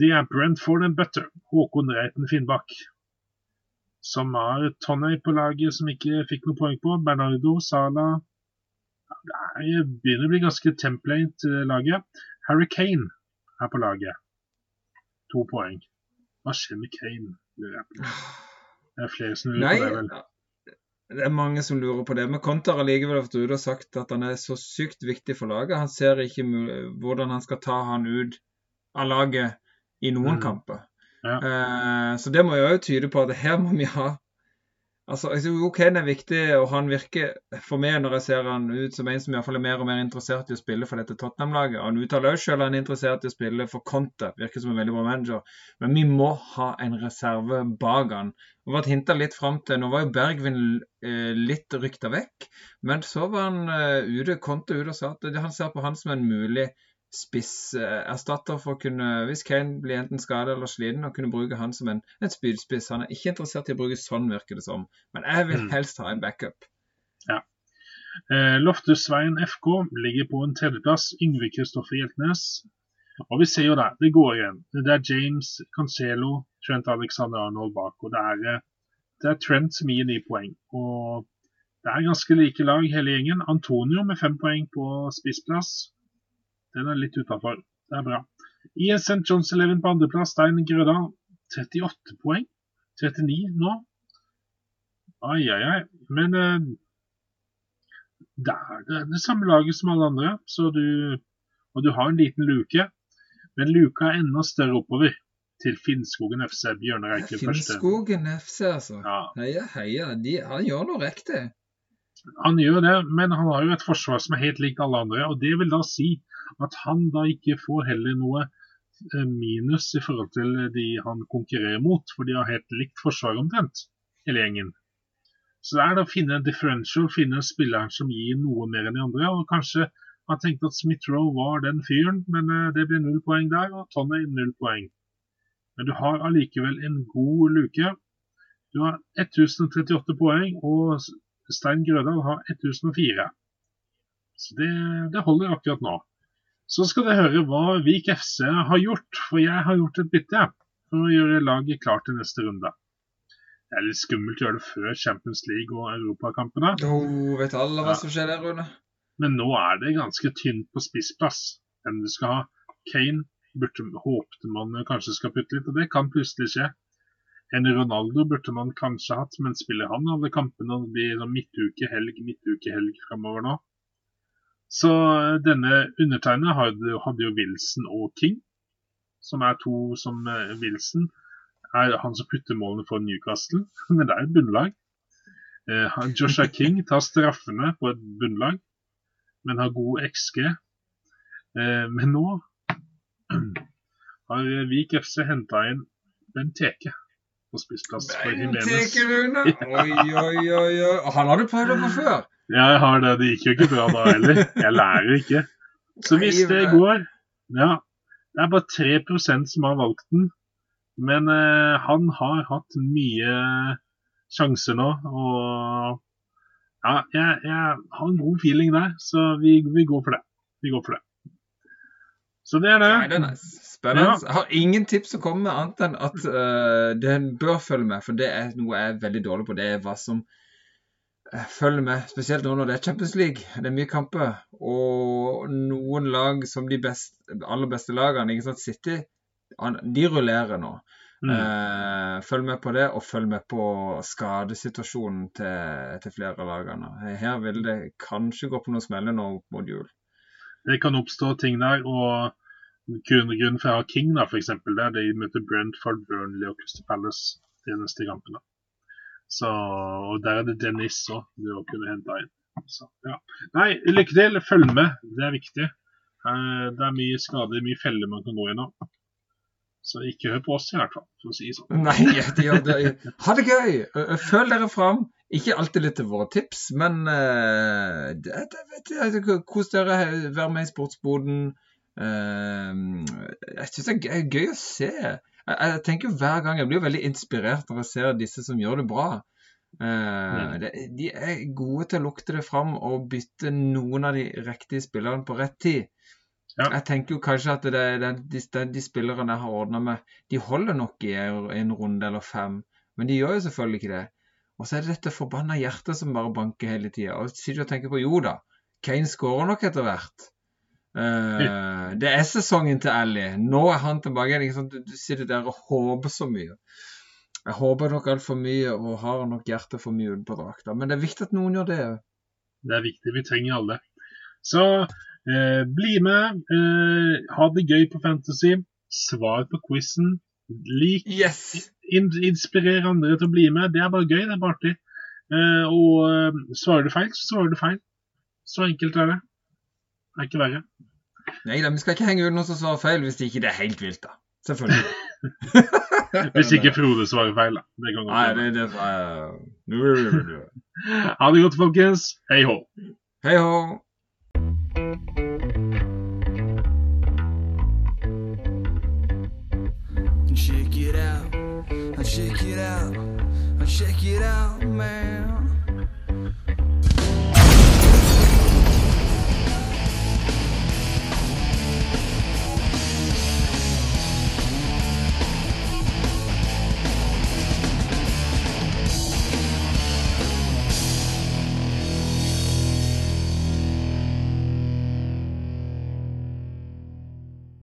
det er Brentford and Butter. Håkon Reiten Finnbakk som har Tonney på laget som ikke fikk noe poeng på. Bernardo, Sala Det er, begynner å bli ganske template eh, laget. Harry Kane er på laget. To poeng. Hva skjer med Kane? lurer jeg på. Det er flere som lurer Nei, på det, vel. det er mange som lurer på det. Men Konter har likevel vært ute og sagt at han er så sykt viktig for laget. Han ser ikke hvordan han skal ta han ut av laget i noen Mm. kamper. Ja. Eh, så det må jo tyde på at her må vi ha Altså, OK, den er viktig, og han virker for meg, når jeg ser han ut som en som i hvert fall er mer og mer interessert i å spille for dette Tottenham-laget. Han uttaler også selv at han er interessert i å spille for Conte, virker som en veldig bra manager. Men vi må ha en reserve bak han. Og vært hinta litt fram til Nå var jo Bergvin eh, litt rykta vekk, men så var han eh, ute, Conte ute og sa at han ser på han som en mulig spisserstatter for å kunne, hvis Kane blir enten skadet eller sliten, og kunne bruke han som en, en spydspiss. Han er ikke interessert i å bruke sånn, virker det som. Men jeg vil Mm. helst ha en backup. Ja. Eh, Loftusveien FK ligger på en tredjeplass. Yngve Kristoffer Hjeltnes. Og vi ser jo der, det går igjen. Det er James Cancelo, Trent Alexander Arnold bak. Og det er, det er Trent som gir ni poeng. Og det er ganske like lag hele gjengen. Antonio med fem poeng på spissplass. Den er litt utafor. Det er bra. I St. John's Eleven på andreplass, Stein Grødal. 38 poeng. 39 nå. Ai, ai, ai. Men eh, det er det, det samme laget som alle andre, så du, og du har en liten luke. Men luka er enda større oppover, til Finnskogen FC. Bjørnar Eiken første. Finnskogen FC, altså. Ja, Heia, heia. De, han gjør noe riktig. Han gjør det, men han har jo et forsvar som er helt likt alle andre. og Det vil da si at han da ikke får heller noe eh, minus i forhold til de han konkurrerer mot, for de har helt likt forsvar omtrent, hele gjengen. Så det er da å finne en differential, finne spilleren som gir noe mer enn de andre. og Kanskje han tenkte at Smith-Roe var den fyren, men eh, det blir null poeng der, og Tonney null poeng. Men du har allikevel en god luke. Du har 1038 poeng, og Stein Grødal har 1004. Så det, det holder akkurat nå. Så skal dere høre hva Vik FC har gjort, for jeg har gjort et bytte for å gjøre laget klart til neste runde. Det er litt skummelt å gjøre det før Champions League og europakampene. Oh, vet alle hva Ja. som skjer der, Rune? Men nå er det ganske tynt på spissplass hvem du skal ha. Kane burde, håpte man kanskje skal putte litt, og det kan plutselig skje. En Ronaldo burde man kanskje hatt, men spiller han alle kampene det blir noen midtuke, helg, midtuke, helg framover nå? Så denne undertegnede hadde, jo Wilson og King, som er to som eh, Wilson er han som putter målene for Newcastle, men det er et bunnlag. Eh, Joshua King tar straffene på et bunnlag, men har god XG. Eh, men nå har Vik FC henta inn Benteke på spissplass for Jimenez. Oi, oi, oi, oi. Han har du prøvd på før? Ja, jeg har det. Det gikk jo ikke bra da heller. Jeg lærer ikke. Så hvis det går Ja, det er bare 3% som har valgt den. Men eh, han har hatt mye sjanser nå, og ja, jeg, jeg, har en god feeling der, så vi, vi, går for det. Vi går for det. Så det er det. Nei, det er nice. Spennende. Jeg har ingen tips å komme med annet enn at uh, den bør følge med, for det er noe jeg er veldig dårlig på. Det er hva som uh, følger med, spesielt nå når det er Champions League. Det er mye kamper. Og noen lag som de best, aller beste lagene, ikke sant, City, de rullerer nå. Mm. Uh, følg med på det, og følg med på skadesituasjonen til, til flere av lagene. Her vil det kanskje gå på noen smeller nå mot jul. Det kan oppstå ting der. og Grunnen for å ha King, da, eksempel, der de møter Brentford, Burnley og Crystal Palace de neste kampene. Så, og der er det Dennis òg du å kunne hente inn. Så, ja. Nei, lykke til. Følg med. Det er viktig. Eh, det er mye skader, mye feller man kan gå gjennom. Så ikke hør på oss, i hvert fall, for å si sånn. Nei, det, det, ha det gøy! Føl dere fram. Ikke alltid litt til våre tips, men uh, det, det, kos dere. Vær med i Sportsboden. Uh, jeg syns det er gøy å se. Jeg, jeg, tenker hver gang Jeg blir veldig inspirert når jeg ser disse som gjør det bra. Uh, det, de er gode til å lukte det fram og bytte noen av de riktige spillerne på rett tid. Ja. Jeg tenker jo kanskje at det, det, de, de, spillerne jeg har ordna med, de holder nok i en runde eller fem. Men de gjør jo selvfølgelig ikke det. Og så er det dette forbanna hjertet som bare banker hele tida. Og sitter og tenker på jo da, Kane skårer nok etter hvert. Uh, det er sesongen til Ally. Nå er han tilbake igjen. Du, du sitter der og håper så mye. Jeg håper nok altfor mye og har nok hjertet for mye på drakta. Men det er viktig at noen gjør det. Det er viktig. Vi trenger alle. Så Eh, bli med. Eh, ha det gøy på Fantasy. Svar på quizen. Lik. Yes. In, inspirer andre til å bli med. Det er bare gøy. Det er bare artig. Eh, og eh, svarer du feil, så svarer du feil. Så enkelt er det. Det er ikke verre. Nei da, vi skal ikke henge ut noen som svarer feil, hvis ikke det er helt vilt, da. Selvfølgelig. hvis ikke Frode svarer feil, da. Det kan Nei, det, det, uh... Ha det godt, folkens. Hei hå. Hei hå. check it out, check it out, check it out, man.